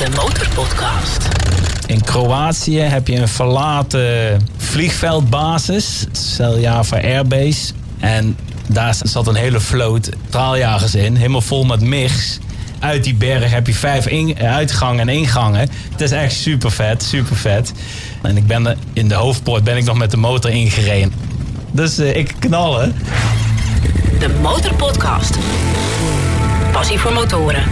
De Motorpodcast. In Kroatië heb je een verlaten vliegveldbasis, Seljava Airbase. En daar zat een hele vloot straaljagers in, helemaal vol met MIGs. Uit die berg heb je vijf uitgangen en ingangen. Het is echt super vet, super vet. En ik ben in de hoofdpoort ben ik nog met de motor ingereden. Dus eh, ik knallen. De Motorpodcast. Passie voor motoren.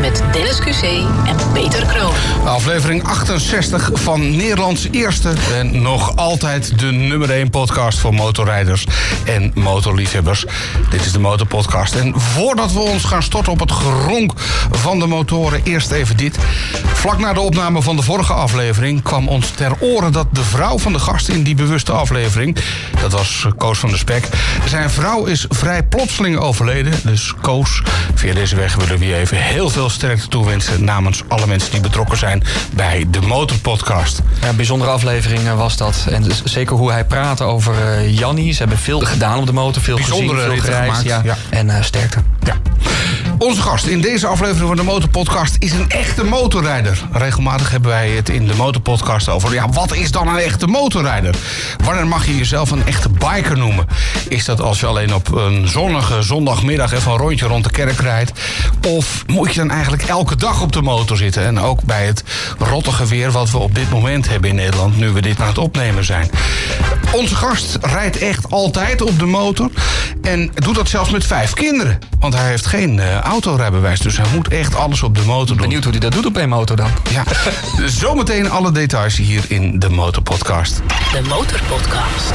Met Dennis QC en Peter Kroon. Aflevering 68 van Nederlands eerste en nog altijd de nummer 1 podcast voor motorrijders en motorliefhebbers. Dit is de Motorpodcast. En voordat we ons gaan storten op het geronk van de motoren, eerst even dit. Vlak na de opname van de vorige aflevering kwam ons ter oren dat de vrouw van de gast in die bewuste aflevering, dat was Koos van der Spek, zijn vrouw is vrij plotseling overleden. Dus Koos, via deze weg willen we even heel veel sterkte toewensen namens alle mensen die betrokken zijn bij de Motorpodcast. Ja, een bijzondere aflevering eh, was dat. En dus zeker hoe hij praatte over eh Jannie. Ze hebben veel gedaan op de motor, veel Bijzondere gezien, veel gereisd. Ja. ja. En eh, sterkte. Ja. Onze gast in deze aflevering van de Motorpodcast is een echte motorrijder. Regelmatig hebben wij het in de Motorpodcast over. Ja, wat is dan een echte motorrijder? Wanneer mag je jezelf een echte biker noemen? Is dat als je alleen op een zonnige zondagmiddag even een rondje rond de kerk rijdt? Of moet je dan eigenlijk elke dag op de motor zitten? En ook bij het rottige weer wat we op dit moment hebben in Nederland, nu we dit aan het opnemen zijn. Onze gast rijdt echt altijd op de motor. En doet dat zelfs met vijf kinderen. Want hij heeft geen eh, autorijbewijs. Dus hij moet echt alles op de motor doen. Benieuwd hoe hij dat doet op een motor dan. Ja, zometeen alle details hier in de Motorpodcast. De Motorpodcast.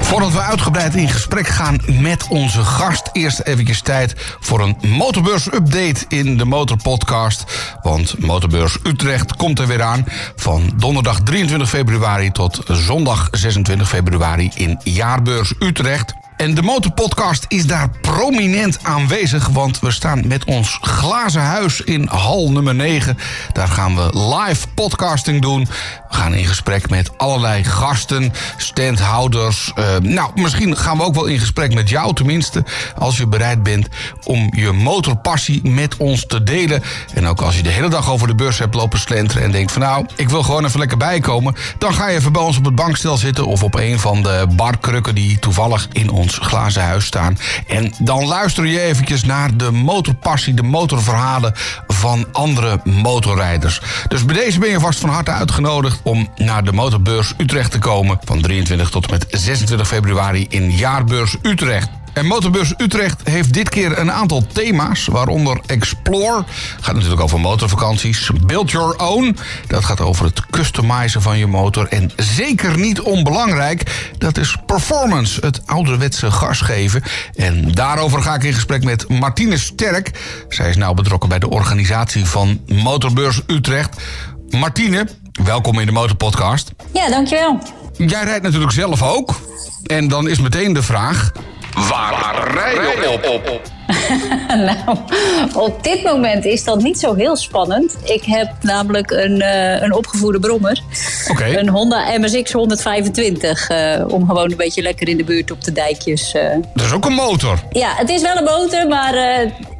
Voordat we uitgebreid in gesprek gaan met onze gast, eerst eventjes tijd voor een motorbeurs-update in de Motorpodcast. Want Motorbeurs Utrecht komt er weer aan van donderdag 23 februari tot zondag 26 februari in Jaarbeurs Utrecht. En de Motorpodcast is daar prominent aanwezig, want we staan met ons glazen huis in hal nummer 9. Daar gaan we live podcasting doen. We gaan in gesprek met allerlei gasten, standhouders. Eh, nou, misschien gaan we ook wel in gesprek met jou, tenminste, als je bereid bent om je motorpassie met ons te delen. En ook als je de hele dag over de beurs hebt lopen slenteren en denkt van nou, ik wil gewoon even lekker bijkomen, dan ga je even bij ons op het bankstel zitten of op een van de barkrukken die toevallig in ons glazen huis staan. En dan luister je eventjes naar de motorpassie, de motorverhalen van andere motorrijders. Dus bij deze ben je vast van harte uitgenodigd om naar de Motorbeurs Utrecht te komen. Van 23 tot en met 26 februari in Jaarbeurs Utrecht. En Motorbeurs Utrecht heeft dit keer een aantal thema's, waaronder Explore. Gaat natuurlijk over motorvakanties. Build Your Own. Dat gaat over het customizen van je motor. En zeker niet onbelangrijk, dat is Performance, het ouderwetse gas geven. En daarover ga ik in gesprek met Martine Sterk. Zij is nauw betrokken bij de organisatie van Motorbeurs Utrecht. Martine, welkom in de Motorpodcast. Ja, dankjewel. Jij rijdt natuurlijk zelf ook. En dan is meteen de vraag... Waar rij je op? nou, op dit moment is dat niet zo heel spannend. Ik heb namelijk een, eh, een opgevoerde brommer. Een Honda MSX 125. eh, om gewoon een beetje lekker in de buurt op de dijkjes. eh. Dat is ook een motor. Ja, het is wel een motor, maar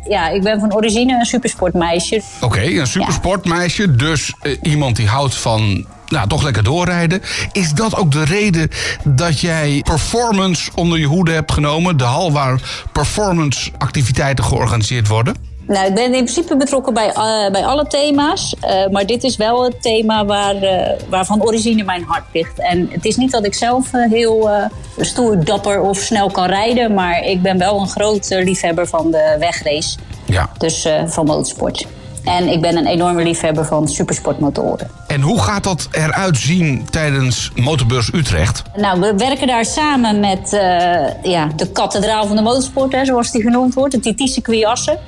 ja, ik ben van origine een supersportmeisje. Oké, een supersportmeisje. Dus iemand die houdt van nou, toch lekker doorrijden. Is dat ook de reden dat jij performance onder je hoede hebt genomen? De hal waar performance activiteiten georganiseerd worden? Nou, ik ben in principe betrokken bij, eh, bij alle thema's. eh, maar dit is wel het thema waar, eh, waar van origine mijn hart ligt. En het is niet dat ik zelf heel stoer, dapper of snel kan rijden. Maar ik ben wel een groot liefhebber van de wegrace. Ja. Dus van motorsport. En ik ben een enorme liefhebber van supersportmotoren. En hoe gaat dat eruit zien tijdens Motorbeurs Utrecht? Nou, we werken daar samen met eh, ja, de kathedraal van de motorsport, hè, zoals die genoemd wordt, het TT circuit Assen.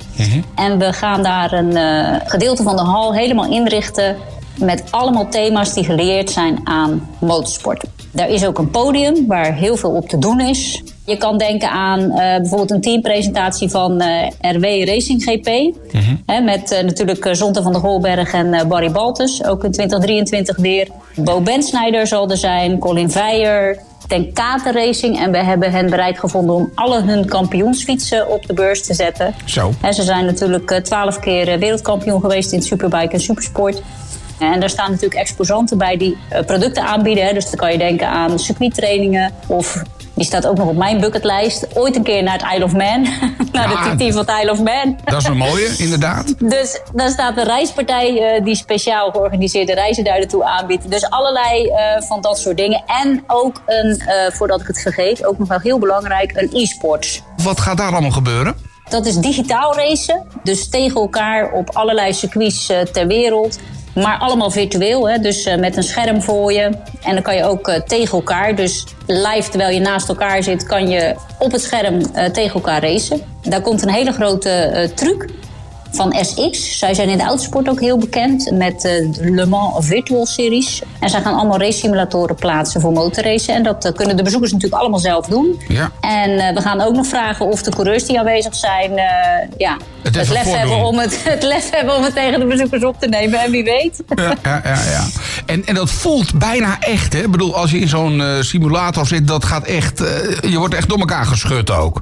En we gaan daar een eh, gedeelte van de hal helemaal inrichten met allemaal thema's die geleerd zijn aan motorsport. Daar is ook een podium waar heel veel op te doen is. Je kan denken aan eh, bijvoorbeeld een teampresentatie van eh, RW Racing GP. Hè, met eh, natuurlijk Zonte van der Golberg en Barry Baltus. Ook in 2023 weer. Bo Bensnijder zal er zijn, Colin Veijer. Tenkate Racing. En we hebben hen bereid gevonden om alle hun kampioensfietsen op de beurs te zetten. Zo. En ze zijn natuurlijk twaalf keer wereldkampioen geweest in Superbike en Supersport. En daar staan natuurlijk exposanten bij die producten aanbieden. Dus dan kan je denken aan circuittrainingen of die staat ook nog op mijn bucketlijst. Ooit een keer naar het Isle of Man. naar Ja. de TT van het Isle of Man. Dat is een mooie, inderdaad. Dus daar staat een reispartij eh, die speciaal georganiseerde reizen daar naartoe aanbiedt. Dus allerlei eh, van dat soort dingen. En ook een, eh, voordat ik het vergeet, ook nog wel heel belangrijk, een e-sports. Wat gaat daar allemaal gebeuren? Dat is digitaal racen. Dus tegen elkaar op allerlei circuits ter wereld. Maar allemaal virtueel. Hè? Dus eh, met een scherm voor je. En dan kan je ook eh, tegen elkaar. Dus live terwijl je naast elkaar zit, kan je op het scherm eh, tegen elkaar racen. Daar komt een hele grote truc van SX. Zij zijn in de autosport ook heel bekend met eh, de Le Mans Virtual Series. En zij gaan allemaal race simulatoren plaatsen voor motorracen. En dat eh, kunnen de bezoekers natuurlijk allemaal zelf doen. Ja. En eh, we gaan ook nog vragen of de coureurs die aanwezig zijn... ja, Het het, lef voordoen. hebben om het, het lef hebben om het tegen de bezoekers op te nemen. En wie weet. Ja, ja, ja. ja. En, en dat voelt bijna echt, hè? Ik bedoel, als je in zo'n simulator zit, dat gaat echt... je wordt echt door elkaar geschud ook.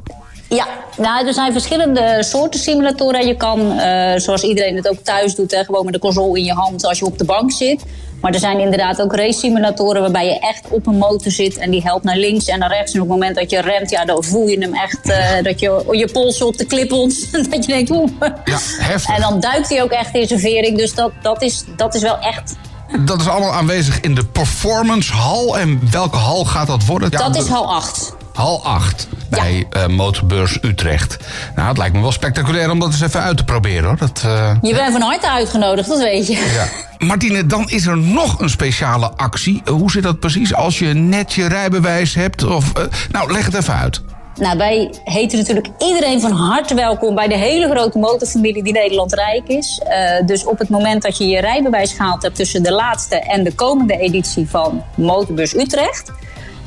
Ja, nou, er zijn verschillende soorten simulatoren. Je kan, eh, zoals iedereen het ook thuis doet, hè, gewoon met de console in je hand als je op de bank zit. Maar er zijn inderdaad ook race simulatoren waarbij je echt op een motor zit en die helpt naar links en naar rechts. En op het moment dat je remt, ja, dan voel je hem echt, eh, dat je je polsen op de klippels, dat je denkt, oeh. Ja, heftig. En dan duikt hij ook echt in zijn vering. Dus dat, dat, is, dat is wel echt, Dat is allemaal aanwezig in de Performance Hal. En welke hal gaat dat worden? Ja, dat is hal 8. Hal 8 bij eh, Motorbeurs Utrecht. Nou, het lijkt me wel spectaculair om dat eens even uit te proberen, hoor. Dat, eh, Je bent van harte uitgenodigd, dat weet je. ja. Martine, dan is er nog een speciale actie. Eh, Hoe zit dat precies als je net je rijbewijs hebt? Of, nou, leg het even uit. Nou, wij heten natuurlijk iedereen van harte welkom bij de hele grote motorfamilie die Nederland rijk is. Dus op het moment dat je je rijbewijs gehaald hebt tussen de laatste en de komende editie van Motorbus Utrecht,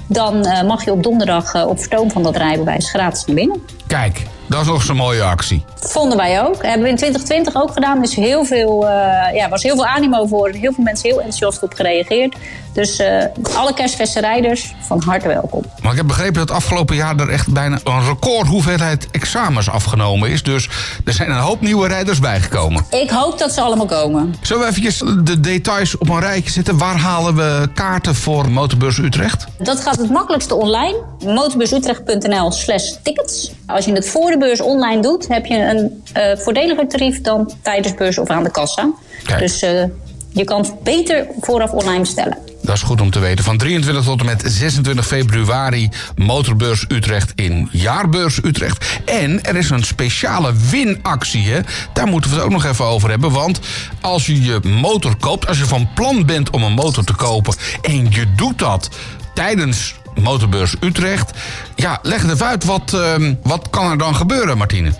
dan eh, mag je op donderdag eh, op vertoon van dat rijbewijs gratis naar binnen. Kijk, dat is nog zo'n mooie actie. Vonden wij ook. Hebben we in 2020 ook gedaan. Er is heel veel, eh, ja, was heel veel animo voor. Heel veel mensen heel enthousiast op gereageerd. Dus eh, alle kerstverse rijders van harte welkom. Maar ik heb begrepen dat afgelopen jaar er echt bijna een record hoeveelheid examens afgenomen is. Dus er zijn een hoop nieuwe rijders bijgekomen. Ik hoop dat ze allemaal komen. Zullen we eventjes de details op een rijtje zetten? Waar halen we kaarten voor Motorbeurs Utrecht? Dat gaat het makkelijkste online. motorbusurtrecht.nl slash tickets. Als je het voor beurs online doet, heb je een eh, voordeliger tarief dan tijdens beurs of aan de kassa. Kijk. Dus eh, je kan het beter vooraf online bestellen. Dat is goed om te weten. Van 23 tot en met 26 februari Motorbeurs Utrecht in Jaarbeurs Utrecht. En er is een speciale winactie. Hè? Daar moeten we het ook nog even over hebben. Want als je je motor koopt, als je van plan bent om een motor te kopen... en je doet dat tijdens Motorbeurs Utrecht... ja, leg het even uit. Wat, ehm, wat kan er dan gebeuren, Martine?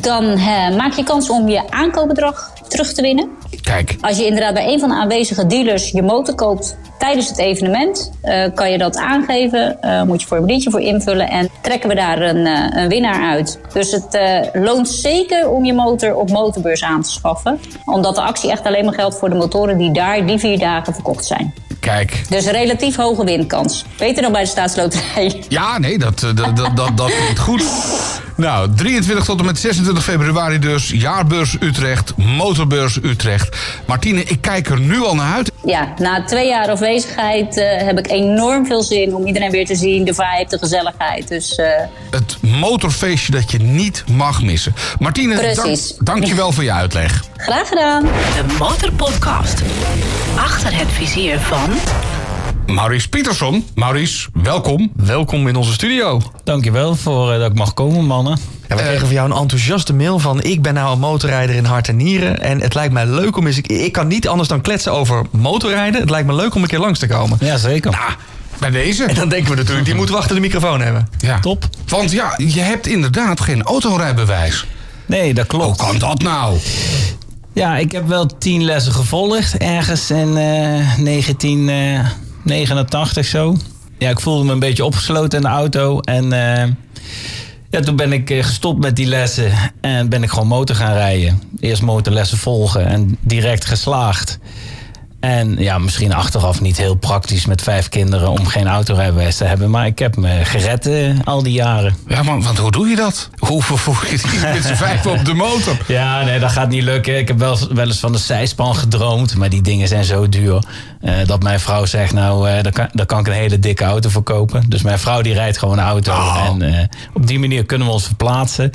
Dan eh, maak je kans om je aankoopbedrag terug te winnen. Kijk, Als je inderdaad bij een van de aanwezige dealers je motor koopt tijdens het evenement, eh, kan je dat aangeven. eh moet je een formuliertje voor invullen en trekken we daar een, een winnaar uit. Dus het loont zeker om je motor op motorbeurs aan te schaffen. Omdat de actie echt alleen maar geldt voor de motoren die daar die vier dagen verkocht zijn. Kijk. Dus een relatief hoge winkans. Beter dan bij de staatsloterij. Ja, nee, dat, eh, dat, dat, dat, dat klinkt goed. Nou, 23 tot en met 26 februari dus. Jaarbeurs Utrecht, Motorbeurs Utrecht. Martine, ik kijk er nu al naar uit. Ja, na twee jaar afwezigheid eh, heb ik enorm veel zin om iedereen weer te zien. De vibe, de gezelligheid. Dus eh, Het motorfeestje dat je niet mag missen. Martine, Precies. dank, dank je wel voor je uitleg. graag gedaan. De Motorpodcast. Achter het vizier van... Maurice Pietersson. Maurice, welkom. Welkom in onze studio. Dankjewel voor eh, dat ik mag komen, mannen. Ja, we kregen van jou een enthousiaste mail van... ik ben nou een motorrijder in hart en nieren... en het lijkt mij leuk om eens... ik- Ik kan niet anders dan kletsen over motorrijden. Het lijkt me leuk om een keer langs te komen. Ja, zeker. Ah, bij deze. En dan denken we natuurlijk, die moeten we achter de microfoon hebben. Ja. Top. Want ja, je hebt inderdaad geen autorijbewijs. Nee, dat Hoe klopt. kan dat nou? Ja, ik heb wel tien lessen gevolgd. Ergens in eh 1989 zo. Ja, ik voelde me een beetje opgesloten in de auto. En eh, ja, toen ben ik eh, gestopt met die lessen. En ben ik gewoon motor gaan rijden. Eerst motorlessen volgen en direct geslaagd. En ja, misschien achteraf niet heel praktisch met vijf kinderen om geen autorijbewijs te hebben. Maar ik heb me gered eh, al die jaren. Ja, want, want hoe doe je dat? Hoe vervoer je die met z'n vijf op de motor? Ja, nee, dat gaat niet lukken. Ik heb wel, wel eens van de zijspan gedroomd. Maar die dingen zijn zo duur. eh, dat mijn vrouw zegt, nou, eh daar, kan, daar kan ik een hele dikke auto voor kopen. Dus mijn vrouw die rijdt gewoon een auto. Oh. En op die manier kunnen we ons verplaatsen.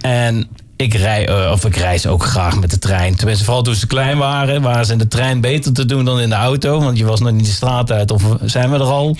En ik, rij, eh, of ik reis ook graag met de trein. Tenminste, vooral toen ze klein waren, waren ze in de trein beter te doen dan in de auto. Want je was nog niet de straat uit of zijn we er al.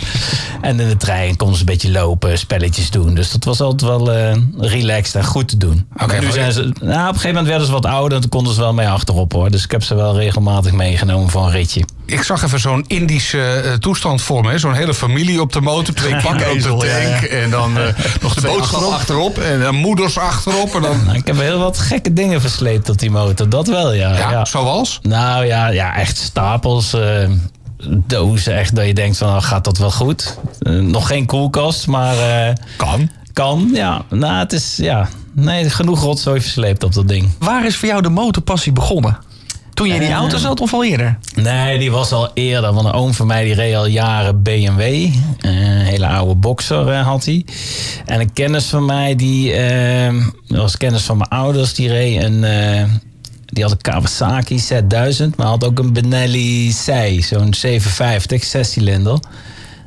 En in de trein konden ze een beetje lopen, spelletjes doen. Dus dat was altijd wel eh, relaxed en goed te doen. Nu zijn ze, nou, op een gegeven moment werden ze wat ouder en toen konden ze wel mee achterop hoor. Dus ik heb ze wel regelmatig meegenomen voor een ritje. Ik zag even zo'n Indische eh, toestand voor me. Zo'n hele familie op de motor. Twee pakken op de ja, tank. En dan nog de boodschap achterop. achterop. En dan moeders achterop. En dan, Nou, ik heb heel wat gekke dingen versleept op die motor. Dat wel, ja. ja, ja. zoals? Nou ja, ja echt stapels. eh, dozen, echt dat je denkt van, nou, gaat dat wel goed? Eh, nog geen koelkast, maar eh, Kan. kan. Ja, nou, het is, ja, nee, genoeg rotzooi versleept op dat ding. Waar is voor jou de motorpassie begonnen? Toen je in die Eh, auto zat of al eerder? Nee, die was al eerder. Want een oom van mij die reed al jaren BMW. Eh, Een hele oude boxer eh, had hij. En een kennis van mij, die eh, was kennis van mijn ouders, die reed een. eh, die had een Kawasaki Z1000, maar had ook een Benelli Sei, zo'n 750, zescilinder.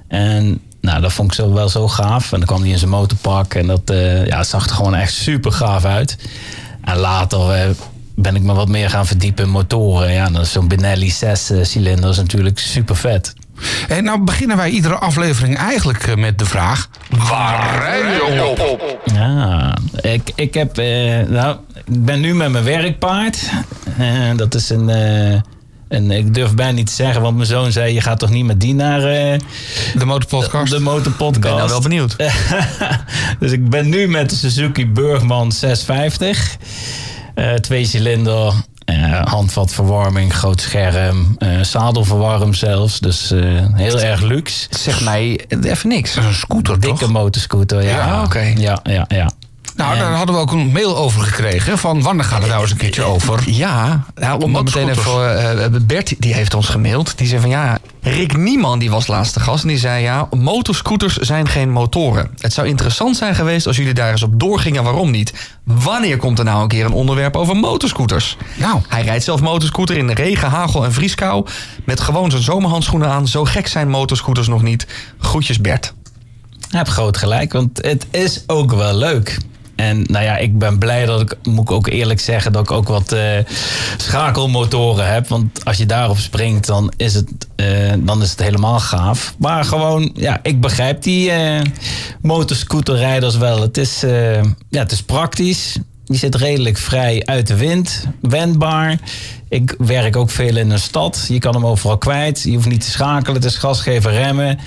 En nou, dat vond ik zo wel zo gaaf. En dan kwam hij in zijn motorpak en dat eh, ja, zag er gewoon echt super gaaf uit. En later eh, ben ik me wat meer gaan verdiepen in motoren. Ja, dan is zo'n Benelli 6 cilinder is natuurlijk super vet. En nou beginnen wij iedere aflevering eigenlijk eh, met de vraag... Waar rij je op? Ja, ik, ik, heb, eh, nou, ik ben nu met mijn werkpaard. Eh, dat is een, eh, een. Ik durf bijna niet te zeggen, want mijn zoon zei: Je gaat toch niet met die naar eh, De motorpodcast? de motorpodcast? Ik ben nou wel benieuwd. dus ik ben nu met de Suzuki Burgman 650. Eh twee cilinder, eh, handvatverwarming, groot scherm, eh zadelverwarm zelfs. Dus eh, heel erg luxe. Zeg mij even niks. Dat is een scooter, Dikke toch? motorscooter, ja. Ja, oké. Ja, ja, ja. Nou, daar hadden we ook een mail over gekregen. Van wanneer gaat het nou eens een keertje over? Ja, nou, om dat meteen even eh, Bert die heeft ons gemaild. Die zei van ja, Rick Nieman die was laatste gast. En die zei ja, motorscooters zijn geen motoren. Het zou interessant zijn geweest als jullie daar eens op doorgingen. Waarom niet? Wanneer komt er nou een keer een onderwerp over motorscooters? Nou. Hij rijdt zelf motorscooter in de regen, hagel en vrieskou. Met gewoon zijn zomerhandschoenen aan. Zo gek zijn motorscooters nog niet. Groetjes Bert. Je hebt groot gelijk, want het is ook wel leuk. En nou ja, ik ben blij dat ik, moet ik ook eerlijk zeggen, dat ik ook wat eh, schakelmotoren heb. Want als je daarop springt, dan is het, eh, dan is het helemaal gaaf. Maar gewoon, ja, ik begrijp die eh motorscooterrijders wel. Het is, ja, het is praktisch. Je zit redelijk vrij uit de wind, wendbaar. Ik werk ook veel in een stad. Je kan hem overal kwijt. Je hoeft niet te schakelen, het is gas geven, remmen.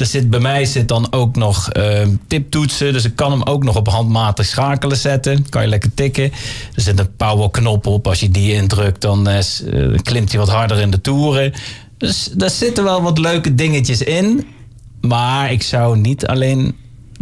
Er zit, bij mij zit dan ook nog eh, tiptoetsen. Dus ik kan hem ook nog op handmatig schakelen zetten. Kan je lekker tikken. Er zit een powerknop op. Als je die indrukt, dan eh, eh, klimt hij wat harder in de toeren. Dus daar zitten wel wat leuke dingetjes in. Maar ik zou niet alleen...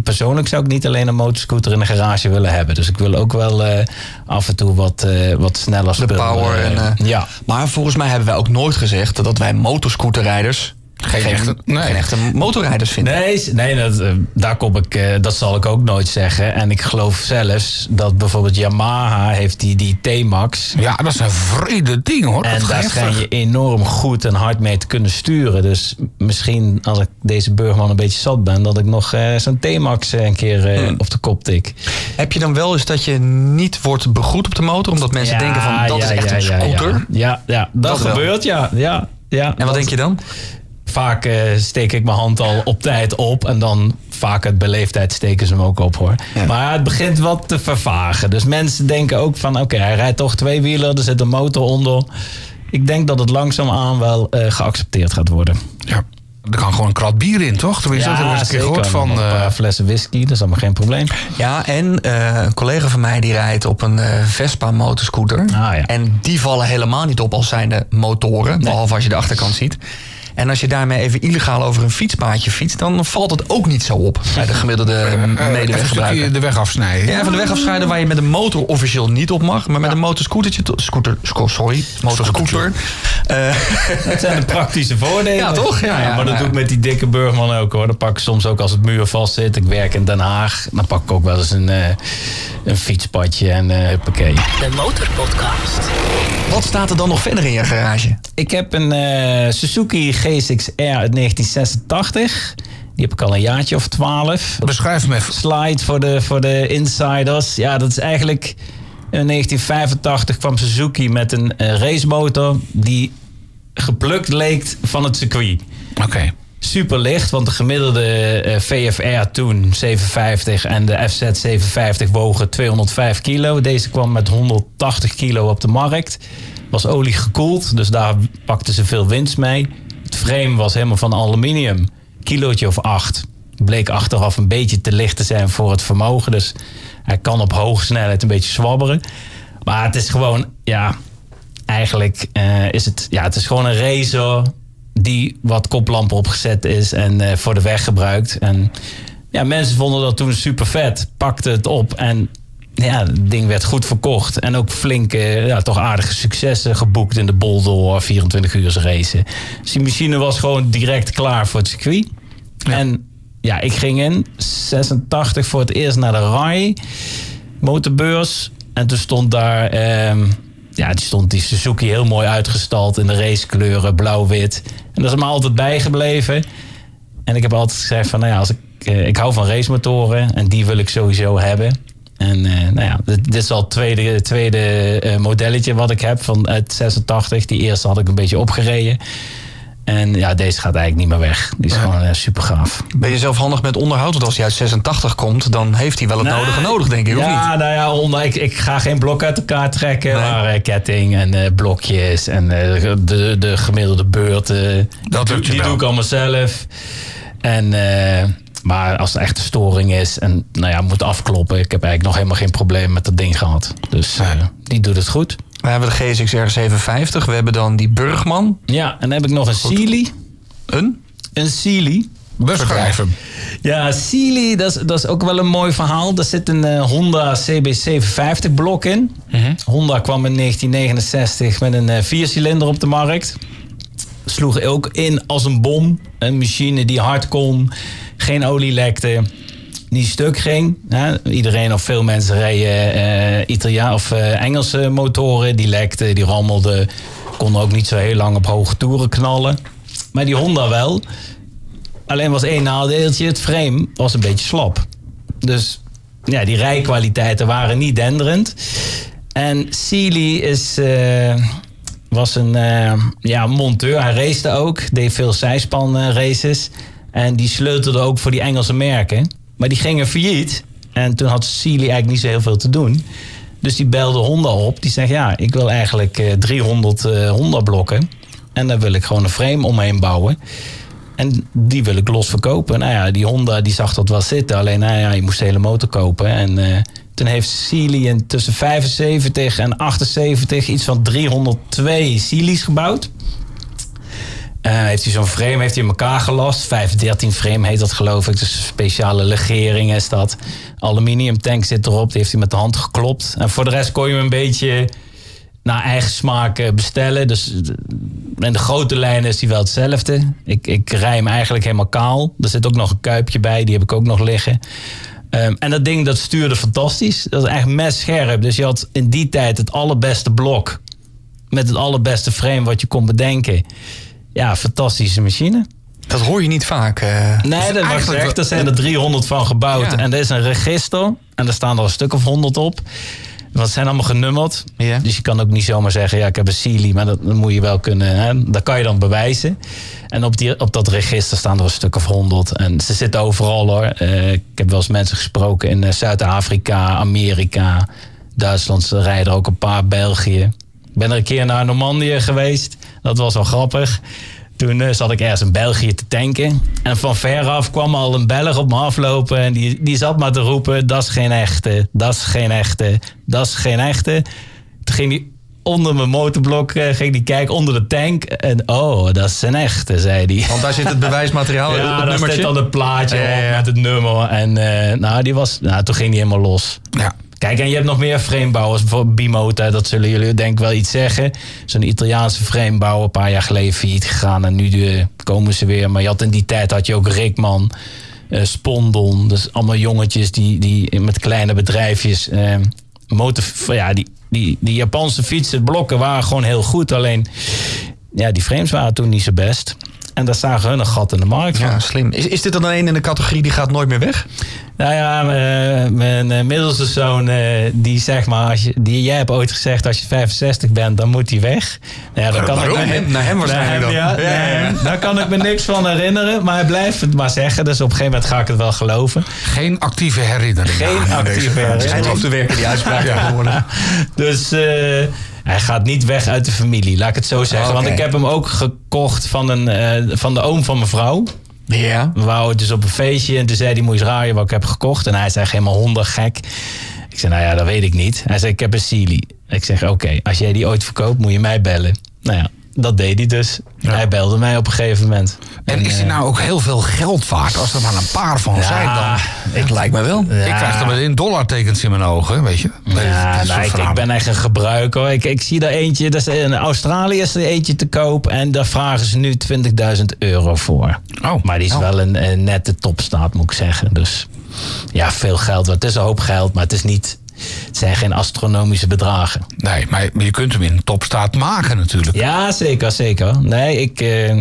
Persoonlijk zou ik niet alleen een motorscooter in de garage willen hebben. Dus ik wil ook wel af en toe wat, wat sneller De spullen. power. eh, En, ja. Maar volgens mij hebben wij ook nooit gezegd dat wij motorscooterrijders geen, echte- nee. geen echte motorrijders vinden. Nee, nee dat, eh, daar kom ik, eh, dat zal ik ook nooit zeggen. En ik geloof zelfs dat bijvoorbeeld Yamaha heeft die, die T-Max. Ja, dat is een vrede ding hoor. En Dat daar schijn je enorm goed en hard mee te kunnen sturen. Dus misschien als ik deze Burgman een beetje zat ben... dat ik nog eh, zo'n T-Max een keer eh, op de kop tik. Heb je dan wel eens dat je niet wordt begroet op de motor? Omdat mensen Ja, denken van dat ja, is echt ja, een scooter. Ja, ja, ja, dat, gebeurt, ja. ja, ja En wat Dat- denk je dan? Vaak eh, steek ik mijn hand al op tijd op. En dan vaak uit beleefdheid steken ze hem ook op hoor. Ja. Maar het begint wat te vervagen. Dus mensen denken ook van oké, hij rijdt toch twee wielen. Er zit een motor onder. Ik denk dat het langzaamaan wel eh, geaccepteerd gaat worden. Ja. Er kan gewoon een krat bier in, toch? Tenminste, dat heb ik een keer gehoord van... Een eh, paar flessen whisky, dat is allemaal geen probleem. Ja, en eh, een collega van mij die rijdt op een eh, Vespa motorscooter. Ah, ja. En die vallen helemaal niet op als zijnde motoren. Behalve als je de achterkant ziet. En als je daarmee even illegaal over een fietspaadje fietst... dan valt het ook niet zo op bij de gemiddelde eh, even een medeweggebruiker. de weg afsnijden. Ja, van de weg afscheiden waar je met een motor officieel niet op mag. Maar met een motorscootertje, to- scooter, sco- sorry, motorscooter, Eh, Dat zijn de praktische voordelen. Ja, toch? Ja, ja, maar dat ja. doe ik met die dikke Burgman ook hoor. Dat pak ik soms ook als het muur vast zit. Ik werk in Den Haag. Dan pak ik ook wel eens een, eh, een fietspadje en eh huppakee. De Motorpodcast. wat staat er dan nog verder in je garage? Ik heb een eh, Suzuki G6R uit 1986. Die heb ik al een jaartje of 12. Beschrijf hem even. slide voor de, voor de insiders. Ja, dat is eigenlijk... In 1985 kwam Suzuki met een eh, racemotor... die geplukt leek van het circuit. Oké. Super licht, want de gemiddelde eh, VFR toen 750 en de FZ 750 wogen 205 kilo. Deze kwam met 180 kilo op de markt. Was olie gekoeld, dus daar pakten ze veel winst mee. Het frame was helemaal van aluminium. Kilootje of 8. Bleek achteraf een beetje te licht te zijn voor het vermogen. Dus hij kan op hoge snelheid een beetje zwabberen. Maar het is gewoon, ja, eigenlijk eh, is het, ja, het is gewoon een racer die wat koplampen opgezet is en eh, voor de weg gebruikt. En ja, mensen vonden dat toen super vet, pakten het op en ja, het ding werd goed verkocht. En ook flinke, ja, toch aardige successen geboekt in de Boldor 24 uur racen. Dus die machine was gewoon direct klaar voor het circuit. En ja, ik ging in 86 voor het eerst naar de RAI motorbeurs. En toen stond daar, ehm, ja, die stond die Suzuki heel mooi uitgestald in de racekleuren, blauw-wit. En dat is me altijd bijgebleven. En ik heb altijd gezegd van, nou ja, als ik, eh, ik hou van racemotoren en die wil ik sowieso hebben. En eh, nou ja, dit, is al het tweede, tweede eh, modelletje wat ik heb van uit 86. Die eerste had ik een beetje opgereden. En ja, deze gaat eigenlijk niet meer weg. Die is gewoon eh, super gaaf. Ben je zelf handig met onderhoud? Want als hij uit 86 komt, dan heeft hij wel het Nee. nodige nodig, denk ik, of ja, niet? nou ja, onder, ik, ik ga geen blok uit elkaar trekken. Nee. Maar ketting en blokjes en de, de gemiddelde beurt. eh, Dat die je die doe ik allemaal zelf. En, maar als er echt een storing is en nou ja, moet afkloppen. Ik heb eigenlijk nog helemaal geen probleem met dat ding gehad. Dus eh, die doet het goed. We hebben de GSX-R 750. We hebben dan die Burgman. Ja, en dan heb ik nog een Sealy. Een? Een Sealy. Beschrijf hem. Ja, Sealy, dat is, dat is ook wel een mooi verhaal. Daar zit een eh, Honda CB750 blok in. Honda kwam in 1969 met een eh, viercilinder op de markt. Sloeg ook in als een bom. Een machine die hard kon, geen olie lekte, niet stuk ging. Iedereen of veel mensen reden eh Italia of eh, Engelse motoren. Die lekten, die rammelden. Konden ook niet zo heel lang op hoge toeren knallen. Maar die Honda wel. Alleen was één nadeeltje, het frame was een beetje slap. Dus ja, die rijkwaliteiten waren niet denderend. En Sealy is, eh, was een ja, monteur. Hij racete ook, deed veel zijspan races. En die sleutelde ook voor die Engelse merken. Maar die gingen failliet. En toen had Sealy eigenlijk niet zo heel veel te doen. Dus die belde Honda op. Die zegt, ja, ik wil eigenlijk eh, 300 eh, Honda blokken. En daar wil ik gewoon een frame omheen bouwen. En die wil ik los verkopen. Nou ja, die Honda die zag dat wel zitten. Alleen, nou ja, je moest de hele motor kopen. En eh, toen heeft Sealy in tussen 75 en 78 iets van 302 Sealy's gebouwd. Eh, heeft hij zo'n frame heeft hij in elkaar gelast. 513 frame heet dat geloof ik. Dus speciale legering is dat. Aluminium tank zit erop. Die heeft hij met de hand geklopt. En voor de rest kon je hem een beetje naar eigen smaak eh, bestellen. Dus eh, in de grote lijnen is hij wel hetzelfde. Ik, ik rij hem eigenlijk helemaal kaal. Er zit ook nog een kuipje bij. Die heb ik ook nog liggen. Ehm, en dat ding dat stuurde fantastisch. Dat is echt messcherp. Dus je had in die tijd het allerbeste blok. Met het allerbeste frame wat je kon bedenken. Ja, fantastische machine. Dat hoor je niet vaak. eh. Nee, dat was echt. Er zijn er 300 van gebouwd. Ja. En er is een register. En er staan er een stuk of 100 op. Want het zijn allemaal genummerd. Ja. Dus je kan ook niet zomaar zeggen, ja, ik heb een Sealy. Maar dat, dat moet je wel kunnen, hè? dat kan je dan bewijzen. En op, die, op dat register staan er een stuk of 100. En ze zitten overal hoor. Eh, ik heb wel eens mensen gesproken in eh, Zuid-Afrika, Amerika, Duitsland. Ze rijden er ook een paar, België. Ik ben er een keer naar Normandië geweest. Dat was wel grappig. Toen eh, zat ik ergens in België te tanken. En van veraf kwam al een Belg op me aflopen. En die, die zat maar te roepen: dat is geen echte, dat is geen echte, dat is geen echte. Toen ging hij onder mijn motorblok eh, ging die kijken, onder de tank. En oh, dat is een echte, zei hij. Want daar zit het bewijsmateriaal, Ja, het daar zit dan het plaatje Ja, ja, ja. op met het nummer. En eh, nou, die was, nou, toen ging hij helemaal los. Ja. Kijk, en je hebt nog meer framebouwers. Bijvoorbeeld Bimota, dat zullen jullie denk ik wel iets zeggen. Zo'n Italiaanse framebouwer, een paar jaar geleden failliet gegaan. En nu de, komen ze weer. Maar je had in die tijd had je ook Rickman, eh, Spondon. Dus allemaal jongetjes die, die met kleine bedrijfjes... eh, motor, ja, die, die, die Japanse fietsen, blokken waren gewoon heel goed. Alleen, ja, die frames waren toen niet zo best. En daar zagen hun een gat in de markt van. Ja, slim. Is, is dit dan een in de categorie die gaat nooit meer weg? Nou ja, eh, mijn eh, middelste zoon, eh, die zeg maar, als je, die, jij hebt ooit gezegd, als je 65 bent, dan moet hij weg. Nou ja, daar kan Waarom? ik me- Naar hem- naar hem waarschijnlijk naar dan. ja, Ja, ja, ja. Daar kan ik me niks van herinneren, maar hij blijft het maar zeggen. Dus op een gegeven moment ga ik het wel geloven. Geen actieve herinnering. Geen actieve herinnering. Schijnt af te werken, die uitspraak tegenwoordig. Dus eh, hij gaat niet weg uit de familie, laat ik het zo zeggen. Want ik heb hem ook gekocht van, een, eh, van de oom van mijn vrouw. Ja. We wouden dus op een feestje en toen zei hij, moet je eens raaien wat ik heb gekocht. En hij zei, helemaal hondergek. Ik zei, nou ja, dat weet ik niet. Hij zei, ik heb een Sealy. Ik zeg, oké, als jij die ooit verkoopt, moet je mij bellen. Nou ja, dat deed hij dus. Hij belde mij op een gegeven moment. En is die nou ook heel veel geld waard? Als er maar een paar van zijn, dan... Het lijkt me wel. Ik krijg dan meteen dollartekens in mijn ogen, weet je? Ja, nou, ik, ik ben echt een gebruiker. Ik, ik zie daar eentje, dat is in Australië is er eentje te koop. En daar vragen ze nu 20.000 euro voor. Oh. Maar die is wel een, een nette topstaat, moet ik zeggen. Dus ja, veel geld. Het is een hoop geld, maar het, is niet, het zijn geen astronomische bedragen. Nee, maar je kunt hem in topstaat maken natuurlijk. Ja, zeker, zeker. Nee, ik, eh,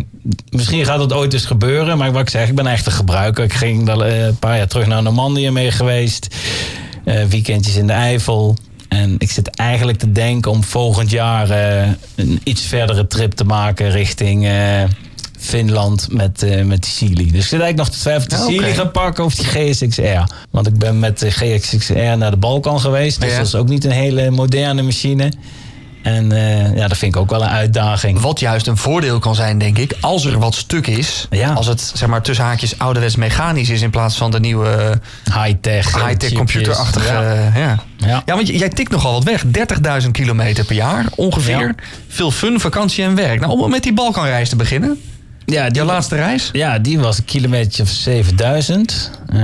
misschien gaat het ooit eens gebeuren. Maar wat ik zeg, ik ben echt een gebruiker. Ik ging eh, een paar jaar terug naar Normandië mee geweest. Eh, weekendjes in de Eifel. En ik zit eigenlijk te denken om volgend jaar eh, een iets verdere trip te maken richting Finland met, eh, met die Sealy. Dus ik zit eigenlijk nog te twijfelen of de. Sealy ga pakken of die GSX-R. Want ik ben met de GSX-R naar de Balkan geweest. Dus Ja. dat is ook niet een hele moderne machine. En eh, ja, dat vind ik ook wel een uitdaging. Wat juist een voordeel kan zijn, denk ik, als er wat stuk is. Ja. Als het zeg maar tussen haakjes ouderwets mechanisch is in plaats van de nieuwe eh, High-tech. high-tech chipjes. computerachtige. Ja. Ja. Ja. Ja. ja, want jij tikt nogal wat weg. 30.000 kilometer per jaar ongeveer. Ja. Veel fun, vakantie en werk. Nou, om met die Balkanreis te beginnen. Ja, die, Jouw laatste reis? ja, die was een kilometer of 7000. Eh, we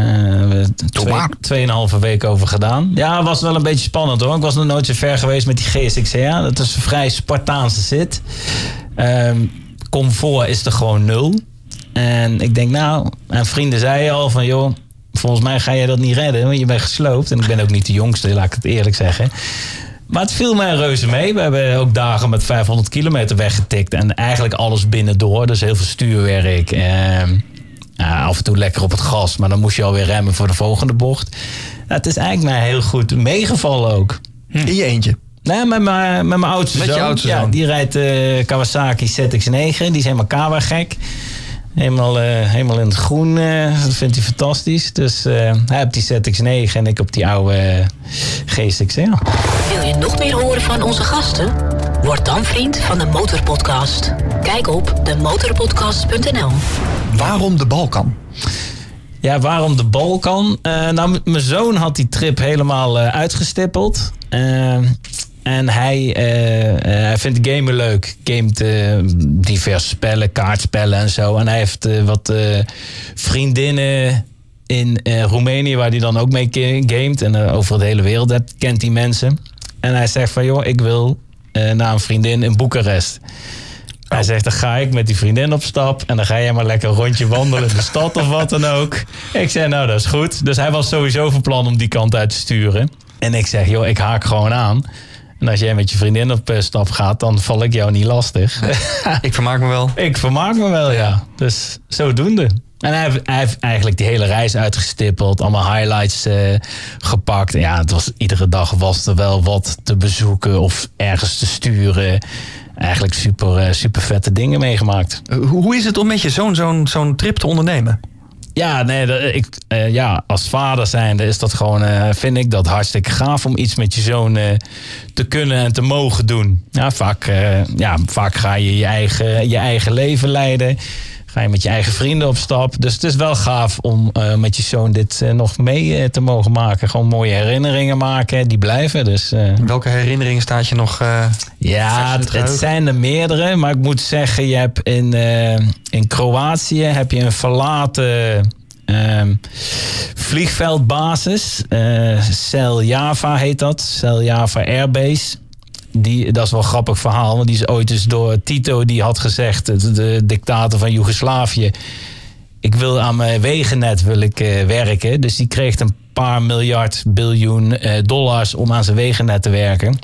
hebben tweeënhalve week over gedaan. Ja, was wel een beetje spannend hoor. Ik was nog nooit zo ver geweest met die GSX-R. Dat is een vrij Spartaanse zit. Ehm, comfort is er gewoon nul. En ik denk nou, en vrienden zeiden al van joh, volgens mij ga je dat niet redden, want je bent gesloopt. En ik ben ook niet de jongste, laat ik het eerlijk zeggen. Maar het viel mij reuze mee. We hebben ook dagen met 500 kilometer weggetikt. En eigenlijk alles binnendoor. Dus heel veel stuurwerk. Ehm, ja, af en toe lekker op het gas. Maar dan moest je alweer remmen voor de volgende bocht. Nou, het is eigenlijk mij heel goed meegevallen ook. In je eentje. Nee, met mijn, met mijn oudste Met je oudste ja, zoon. Die rijdt eh, Kawasaki ZX9. Die is helemaal kawa gek. Helemaal, eh, helemaal in het groen. eh, dat vindt hij fantastisch. Dus eh, hij heeft die ZX9 en ik op die oude GSX. Ja. Wil je nog meer horen van onze gasten? Word dan vriend van de Motorpodcast. Kijk op demotorpodcast.nl. Waarom de Balkan? Ja, waarom de Balkan? Eh, nou, mijn zoon had die trip helemaal eh, uitgestippeld. Eh, en hij, eh, eh, hij vindt gamen leuk. Gamet eh, diverse spellen, kaartspellen en zo. En hij heeft wat vriendinnen in Roemenië, waar hij dan ook mee gamet. En over de hele wereld kent die mensen. En hij zegt van, joh, ik wil naar een vriendin in Boekarest. Hij zegt, dan ga ik met die vriendin op stap. En dan ga jij maar lekker een rondje wandelen in de stad of wat dan ook. Ik zei, nou, dat is goed. Dus hij was sowieso van plan om die kant uit te sturen. En ik zeg, joh, ik haak gewoon aan. En als jij met je vriendin op eh, stap gaat, dan val ik jou niet lastig. Ik vermaak me wel. ik vermaak me wel, ja. Dus zodoende. En hij heeft, hij heeft eigenlijk die hele reis uitgestippeld. Allemaal highlights eh, gepakt. Ja, het was, iedere dag was er wel wat te bezoeken of ergens te sturen. Eigenlijk super, eh, super vette dingen meegemaakt. Hoe hoe is het om met je zoon zo'n zo'n trip te ondernemen? Ja, nee, ik, eh, ja, als vader zijnde is dat gewoon, eh, vind ik dat hartstikke gaaf om iets met je zoon eh, te kunnen en te mogen doen. Ja, vaak, ja, vaak ga je je eigen, je eigen leven leiden. Ga je met je eigen vrienden op stap. Dus het is wel gaaf om eh, met je zoon dit eh, nog mee eh, te mogen maken. Gewoon mooie herinneringen maken, die blijven. Dus Welke herinneringen staat je nog? ja, het zijn er meerdere. Maar ik moet zeggen, je hebt in, in Kroatië heb je een verlaten eh, Ehm, vliegveldbasis, Cel Java heet dat. Cel Java Airbase. Die, dat is wel een grappig verhaal, want die is ooit dus door Tito, die had gezegd, de, dictator van Joegoslavië, ik wil aan mijn wegennet wil ik, uh, werken. Dus die kreeg een paar miljard biljoen uh, dollars om aan zijn wegennet te werken.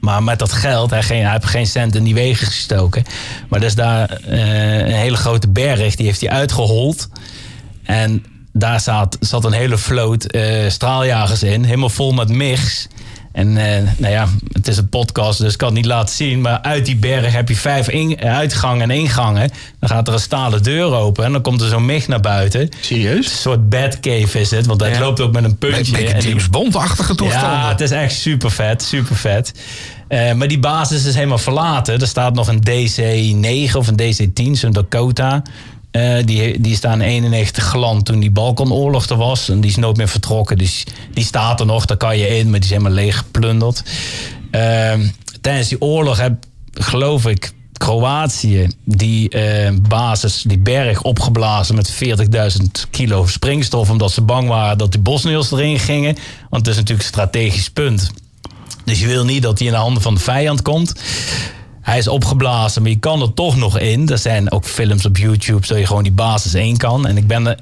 Maar met dat geld, hij, geen, hij heeft geen cent in die wegen gestoken. Maar er is daar uh, een hele grote berg, die heeft hij uitgehold. En daar zat, zat een hele vloot straaljagers in, helemaal vol met MIGs. En uh, nou ja, het is een podcast, dus ik kan het niet laten zien. Maar uit die berg heb je vijf in, uitgangen en ingangen. Dan gaat er een stalen deur open en dan komt er zo'n MIG naar buiten. Serieus? Een soort Batcave is het, want ja. loopt ook met een puntje. Een beetje James Bond-achtige toestanden. Ja, het is echt super vet, super vet. Uh, maar die basis is helemaal verlaten. Er staat nog een DC-9 of een DC-10, zo'n Dakota. Uh, die, die is in 91 geland toen die Balkanoorlog er was. En die is nooit meer vertrokken. Dus die staat er nog, daar kan je in, maar die is helemaal leeg geplunderd. Uh, tijdens die oorlog heb, geloof ik, Kroatië die uh, basis, die berg opgeblazen met 40.000 kilo springstof. Omdat ze bang waren dat die Bosniërs erin gingen. Want het is natuurlijk een strategisch punt. Dus je wil niet dat hij in de handen van de vijand komt. Hij is opgeblazen, maar je kan er toch nog in. Er zijn ook films op YouTube zodat je gewoon die basis in kan. En ik ben er,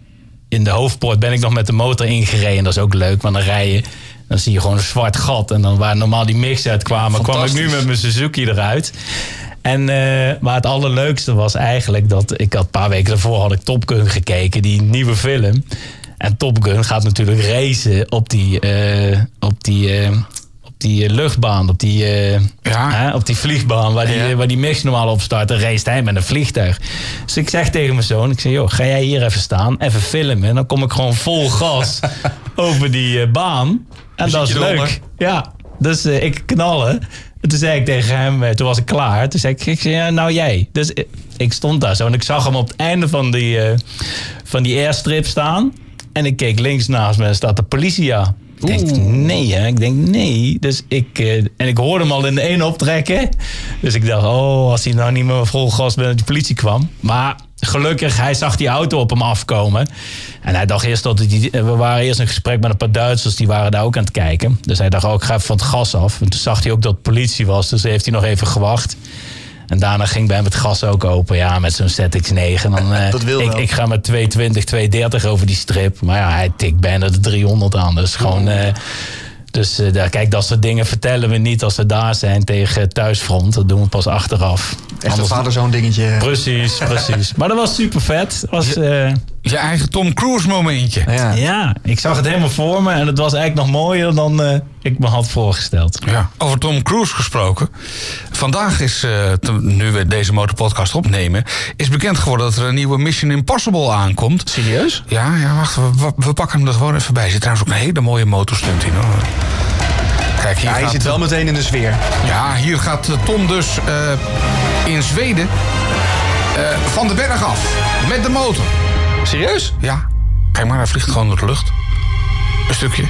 in de hoofdpoort ben ik nog met de motor ingereden. Dat is ook leuk, want dan rij je... Dan zie je gewoon een zwart gat. En dan waar normaal die mix uitkwamen, kwam ik nu met mijn Suzuki eruit. En, uh, maar het allerleukste was eigenlijk dat ik had een paar weken daarvoor had ik Top Gun gekeken, die nieuwe film. En Top Gun gaat natuurlijk racen op die, uh, op die uh, die luchtbaan, op die, uh, ja. hè, op die vliegbaan waar die, ja. waar die mix normaal op start, dan race hij met een vliegtuig. Dus ik zeg tegen mijn zoon, ik zeg, joh, ga jij hier even staan, even filmen. En dan kom ik gewoon vol gas over die uh, baan. En dat is leuk. Onder. Ja, dus uh, ik knallen. En toen zei ik tegen hem, toen was ik klaar. Toen zei ik, ik zei, ja, nou jij. Dus ik stond daar zo en ik zag hem op het einde van die, van die airstrip staan. En ik keek links naast me en staat de politie aan. Ik denk, nee, hè? Ik denk, nee. Dus ik, uh, en ik hoorde hem al in de ene optrekken. Dus ik dacht, oh, als hij nou niet meer vol gas bij de politie kwam. Maar gelukkig, hij zag die auto op hem afkomen. En hij dacht eerst dat hij, we waren eerst in gesprek met een paar Duitsers, die waren daar ook aan het kijken. Dus hij dacht, oh, ik ga even van het gas af. En toen zag hij ook dat het politie was, dus heeft hij nog even gewacht. En daarna ging bij hem het gas ook open. Ja, met zo'n ZX9. Dan, uh, dat wil ik, ik ga met 220, 230 over die strip. Maar ja, hij tikt bijna de 300 aan. Dus gewoon... Uh, dus uh, kijk, dat soort dingen vertellen we niet als we daar zijn tegen thuisfront. Dat doen we pas achteraf. Echt een vader-zoon dingetje. Precies, precies. maar dat was super vet. Was, uh, je eigen Tom Cruise momentje. Ja. ja. ik zag het helemaal voor me. En het was eigenlijk nog mooier dan uh, ik me had voorgesteld. Ja, over Tom Cruise gesproken. Vandaag is, uh, nu we deze motorpodcast opnemen... is bekend geworden dat er een nieuwe Mission Impossible aankomt. Serieus? Ja, ja wacht. We, we pakken hem er gewoon even bij. Er zit trouwens ook een hele mooie motorstunt in. Hoor. Kijk, hier ja, hij zit wel meteen in de sfeer. Ja, hier gaat Tom dus uh, in Zweden uh, van de berg af. Met de motor. Serieus? Ja. Kijk maar, hij vliegt gewoon door de lucht. Een stukje.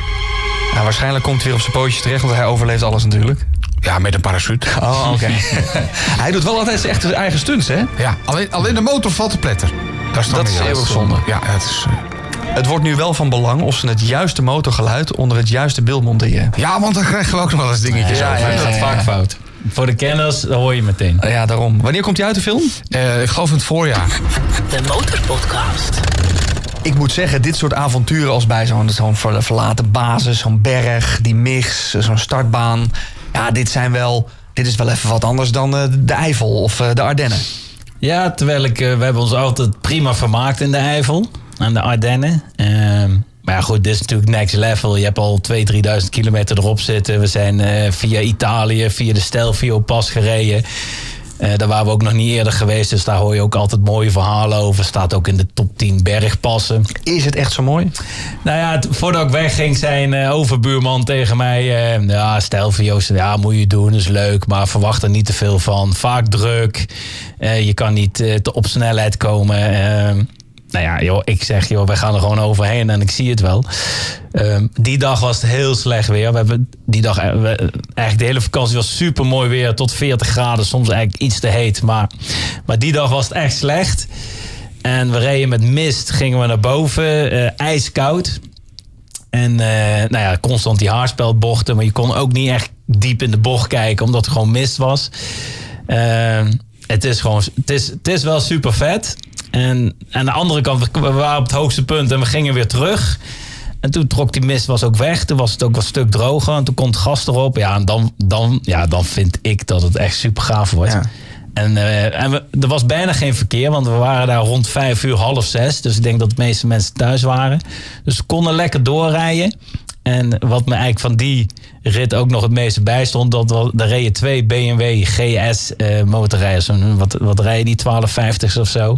Ja, waarschijnlijk komt hij weer op zijn pootjes terecht, want hij overleeft alles natuurlijk. Ja, met een parachute. Oh, oké. Okay. hij doet wel altijd zijn eigen stunts, hè? Ja, alleen, alleen de motor valt te pletter. Dat is, dat is eeuwig zonde. Ja, het is... Uh... Het wordt nu wel van belang of ze het juiste motorgeluid onder het juiste beeld monteren. Ja, want dan krijgen we ook nog wel eens dingetjes ja, over. Ja, ja, dat is vaak fout. Voor de kenners, dat hoor je meteen. Ja, daarom. Wanneer komt hij uit de film? Uh, ik geloof in het voorjaar. De Motorpodcast. Ik moet zeggen, dit soort avonturen als bij zo'n zo'n verlaten basis, zo'n berg, die mix, zo'n startbaan. Ja, dit zijn wel. Dit is wel even wat anders dan uh, de Eifel of uh, de Ardennen. Ja, terwijl ik, uh, we hebben ons altijd prima vermaakt in de Eifel aan de Ardennen. Ehm, maar ja, goed, dit is natuurlijk next level. Je hebt al 2.000, 3.000 kilometer erop zitten. We zijn uh, via Italië, via de Stelvio pas gereden. Uh, daar waren we ook nog niet eerder geweest, dus daar hoor je ook altijd mooie verhalen over. Staat ook in de top 10 bergpassen. Is het echt zo mooi? Nou ja, voordat ik wegging, zei een uh, overbuurman tegen mij: uh, Ja, Stelvio's, ja, moet je doen, is leuk, maar verwacht er niet te veel van. Vaak druk, je kan niet te op snelheid komen. Ehm, nou ja, joh, ik zeg, joh, wij gaan er gewoon overheen en ik zie het wel. Um, die dag was het heel slecht weer. We hebben die dag, we, eigenlijk de hele vakantie was super mooi weer, tot 40 graden, soms eigenlijk iets te heet. Maar, maar die dag was het echt slecht. En we reden met mist, gingen we naar boven, eh, ijskoud. En eh, nou ja, constant die haarspelbochten. Maar je kon ook niet echt diep in de bocht kijken, omdat er gewoon mist was. Eh, het is gewoon, het is, het is wel super vet. En aan de andere kant, we waren op het hoogste punt en we gingen weer terug. En toen trok die mist was ook weg. Toen was het ook een stuk droger. En toen komt gas erop. Ja, en dan, dan, ja, dan vind ik dat het echt super gaaf wordt. Ja. En, eh, en we, er was bijna geen verkeer, want we waren daar rond vijf uur, half zes. Dus ik denk dat de meeste mensen thuis waren. Dus we konden lekker doorrijden. En wat me eigenlijk van die rit ook nog het meeste bijstond, dat we, er reden twee BMW GS eh, motorrijders. Wat, wat rijden die 1250's of zo.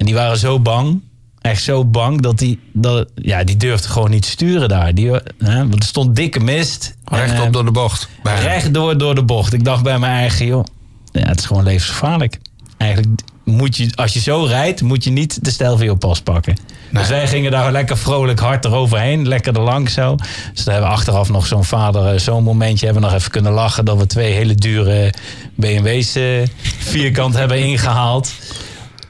En die waren zo bang, echt zo bang, dat die, dat, ja, die durfden gewoon niet sturen daar. Die, hè, want er stond dikke mist. En, Rechtop eh, door de bocht. Bijna. Rechtdoor door de bocht. Ik dacht bij mijn eigen, joh, ja, het is gewoon levensgevaarlijk. Eigenlijk moet je, als je zo rijdt, moet je niet de stijl pas pakken. Dus wij gingen daar lekker vrolijk hard eroverheen, lekker er langs zo. Dus dan hebben we achteraf nog zo'n vader, eh, zo'n momentje hebben we nog even kunnen lachen dat we twee hele dure BMW's eh, vierkant hebben ingehaald.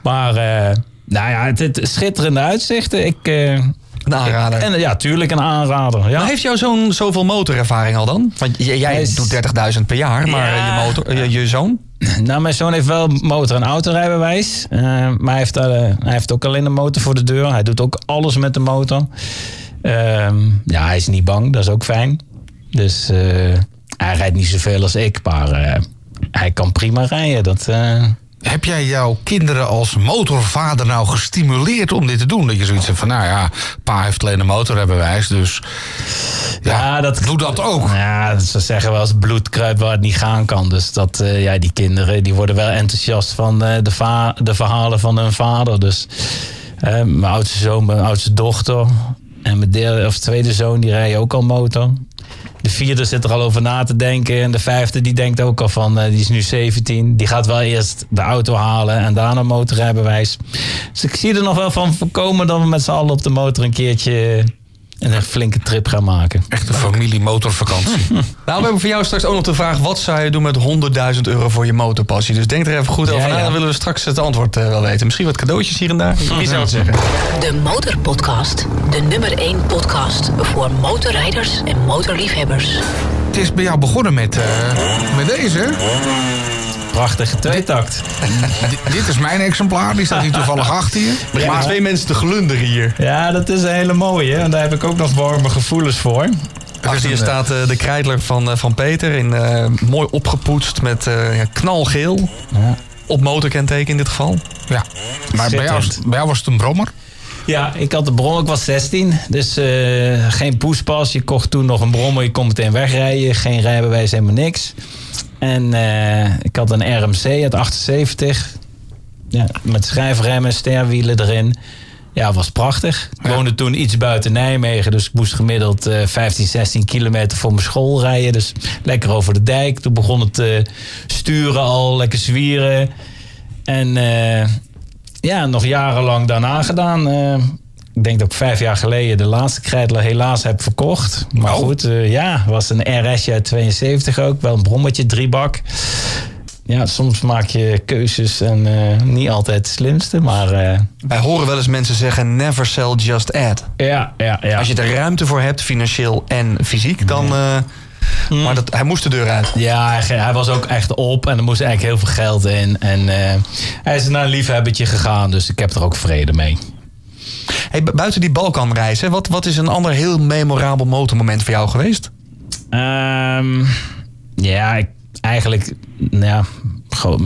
Maar eh, nou ja, het, het schitterende uitzichten. Ik, eh, Een aanrader. en ja, tuurlijk een aanrader. Ja. Maar heeft jouw zoon zoveel motorervaring al dan? Want jij is- doet 30.000 per jaar, maar Ja. je, motor, je, je zoon? Nou, mijn zoon heeft wel motor- en autorijbewijs. Eh, maar hij heeft, hij heeft ook alleen een motor voor de deur. Hij doet ook alles met de motor. Ehm, ja, hij is niet bang. Dat is ook fijn. Dus eh, hij rijdt niet zoveel als ik. Maar eh, hij kan prima rijden. Dat, eh, Heb jij jouw kinderen als motorvader nou gestimuleerd om dit te doen? Dat je zoiets hebt van, nou ja, pa heeft alleen een motorrijbewijs, dus ja, Ja, dat- doe dat ook. Ja, ze zeggen wel eens bloed kruipt waar het niet gaan kan. Dus dat, eh, ja, die kinderen die worden wel enthousiast van eh, de, va- de verhalen van hun vader. Dus eh, mijn oudste zoon, mijn oudste dochter en mijn derde of tweede zoon, die rijden ook al motor. De vierde zit er al over na te denken. En de vijfde die denkt ook al van, eh, die is nu 17. Die gaat wel eerst de auto halen en daarna motorrijbewijs. Dus ik zie er nog wel van voorkomen dat we met z'n allen op de motor een keertje een flinke trip gaan maken. Echt een familie-motorvakantie. Nou, we hebben voor jou straks ook nog de vraag... wat zou je doen met 100.000 euro voor je motorpassie? Dus denk er even goed over Ja, na. ja. Dan willen we straks het antwoord eh, wel weten. Misschien wat cadeautjes hier en daar. Wie zou het zeggen? De Motorpodcast. De nummer 1 podcast voor motorrijders en motorliefhebbers. Het is bij jou begonnen met, eh, met deze. Hè? Prachtige tweetakt. D- dit is mijn exemplaar, die staat hier toevallig achter je. Beginnen Maar twee mensen te glunderen hier. Ja, dat is een hele mooie. En daar heb ik ook nog warme gevoelens voor. Achter je eh, staat eh, de krijtler van, eh, van Peter. In, eh, mooi opgepoetst met eh, ja, knalgeel. Op motorkenteken in dit geval. ja, maar bij jou, bij jou was het een brommer. Ja, ik had de bron, ik was 16. Dus eh, geen poespas. Je kocht toen nog een brommer, je kon meteen wegrijden. Geen rijbewijs, helemaal niks. En eh, ik had een RMC uit 78. Ja, met schijfremmen, sterwielen erin. Ja, was prachtig. Ik woonde toen iets buiten Nijmegen. Dus ik moest gemiddeld eh 15, 16 kilometer voor mijn school rijden. Dus lekker over de dijk. Toen begon het eh, sturen al, lekker zwieren. En eh, ja, nog jarenlang daarna gedaan. Ik denk dat ik vijf jaar geleden de laatste krijtler helaas heb verkocht. Maar Oh. goed, eh, ja, was een RSje uit 72 ook. Wel een brommetje, driebak. Ja, soms maak je keuzes en eh, niet altijd het slimste. Maar eh, Wij horen wel eens mensen zeggen... never sell, just add. ja, ja, ja. Als je er ruimte voor hebt, financieel en fysiek, dan... eh, Maar dat, hij moest de deur uit. Ja, hij, hij was ook echt op en er moest eigenlijk heel veel geld in. En hij is naar een liefhebbertje gegaan, dus ik heb er ook vrede mee. Buiten die Balkanreis, hè, wat, wat is een ander heel memorabel motormoment voor jou geweest? Ehm, ja, ik, eigenlijk, nou ja,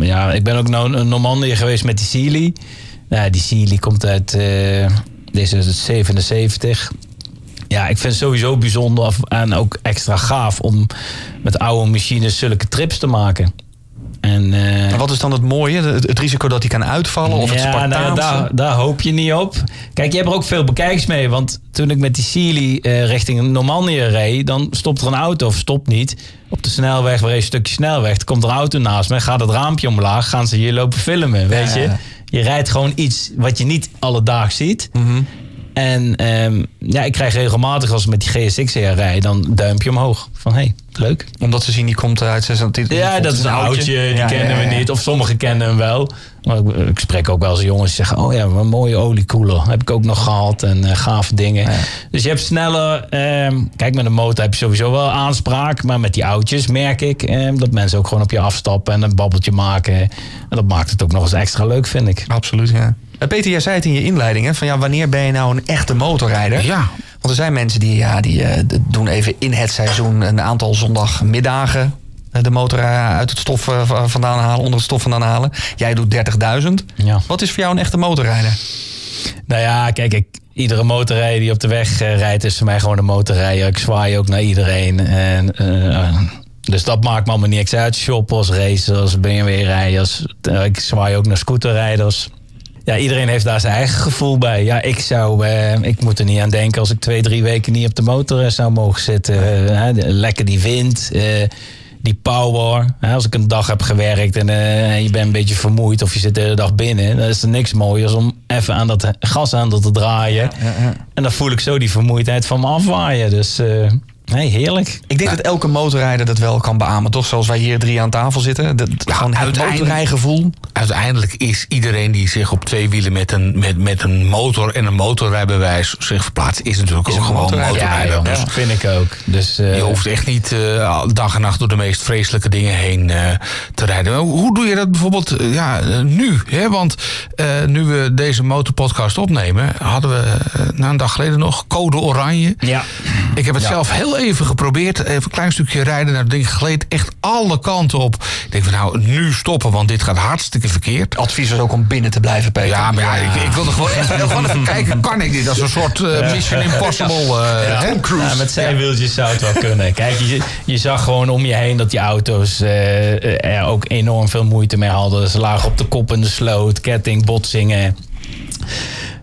ja, ik ben ook naar in Normandië geweest met die Sealy. Nou, die Sealy komt uit, eh, deze is uit 77. Ja, ik vind het sowieso bijzonder en ook extra gaaf om met oude machines zulke trips te maken. En, eh, En wat is dan het mooie? Het, het risico dat hij kan uitvallen of het ja, nou ja, Spartaanse? daar, daar hoop je niet op. Kijk, je hebt er ook veel bekijks mee. Want toen ik met die Sealy eh, richting Normandië reed... dan stopt er een auto of stopt niet. Op de snelweg, waar een stukje snelweg... er komt er een auto naast me, gaat het raampje omlaag... gaan ze hier lopen filmen, weet Ja, je. Je rijdt gewoon iets wat je niet alledaags ziet. En ehm, ja, ik krijg regelmatig als ik met die GSX hier rijd, dan duimpje omhoog. Van hé, hey, leuk. Omdat ze zien die komt uit 26. Ja, dat is een oudje, die Ja, kennen ja, ja. we niet. Of sommigen kennen hem wel. Maar ik, ik spreek ook wel eens jongens die zeggen... oh ja, wat een mooie oliekoeler. Heb ik ook nog gehad en eh gave dingen. Dus je hebt sneller... ehm, kijk, met een motor heb je sowieso wel aanspraak. Maar met die oudjes merk ik... ehm, dat mensen ook gewoon op je afstappen en een babbeltje maken. En dat maakt het ook nog eens extra leuk, vind ik. Absoluut, ja. Eh, Peter, jij zei het in je inleiding, hè, van ja, wanneer ben je nou een echte motorrijder? Ja. Want er zijn mensen die, ja, die eh, doen even in het seizoen een aantal zondagmiddagen eh, de motor uit het stof vandaan halen, onder het stof vandaan halen. Jij doet 30.000. Ja. Wat is voor jou een echte motorrijder? Nou ja, kijk, ik, iedere motorrijder die op de weg rijdt... is voor mij gewoon een motorrijder. Ik zwaai ook naar iedereen. En, dus dat maakt me allemaal niks uit. Shoppers, racers, BMW-rijders. Ik zwaai ook naar scooterrijders. Ja, iedereen heeft daar zijn eigen gevoel bij. Ja, ik zou, eh, ik moet er niet aan denken als ik twee, drie weken niet op de motor eh, zou mogen zitten. Eh, lekker die wind, eh, die power. Als ik een dag heb gewerkt en eh, je bent een beetje vermoeid of je zit de hele dag binnen, dan is er niks mooiers om even aan dat gashandel te draaien. En dan voel ik zo die vermoeidheid van me afwaaien. Dus eh, nee, heerlijk. Ik denk dat elke motorrijder dat wel kan beamen, toch? Zoals wij hier drie aan tafel zitten. Dat, gewoon het motorrijgevoel. Uiteindelijk is iedereen die zich op twee wielen met een, met, met een motor en een motorrijbewijs zich verplaatst, is natuurlijk Is ook een gewoon motorrijder. motorrijder. Ja, Dus vind ik ook. Dus, eh, Je hoeft echt niet eh, dag en nacht door de meest vreselijke dingen heen eh, te rijden. Maar Hoe doe je dat bijvoorbeeld ja, nu? Hè? Want eh, nu we deze motorpodcast opnemen, hadden we na een dag geleden nog code oranje. ja. Ik heb het zelf heel even geprobeerd. Even een klein stukje rijden. Nou, dat ding gleed echt alle kanten op. Ik denk van nou, nu stoppen, want dit gaat hartstikke verkeerd. Advies was ook om binnen te blijven, Peter. Ja, maar ja, ik, ik wilde gewoon, gewoon even kijken, kan ik dit? Dat is een soort eh, Mission Impossible. eh, hè? Ja, met zijwieltjes zou het wel kunnen. Kijk, je, je zag gewoon om je heen dat die auto's eh, er ook enorm veel moeite mee hadden. Ze lagen op de kop in de sloot, ketting, botsingen.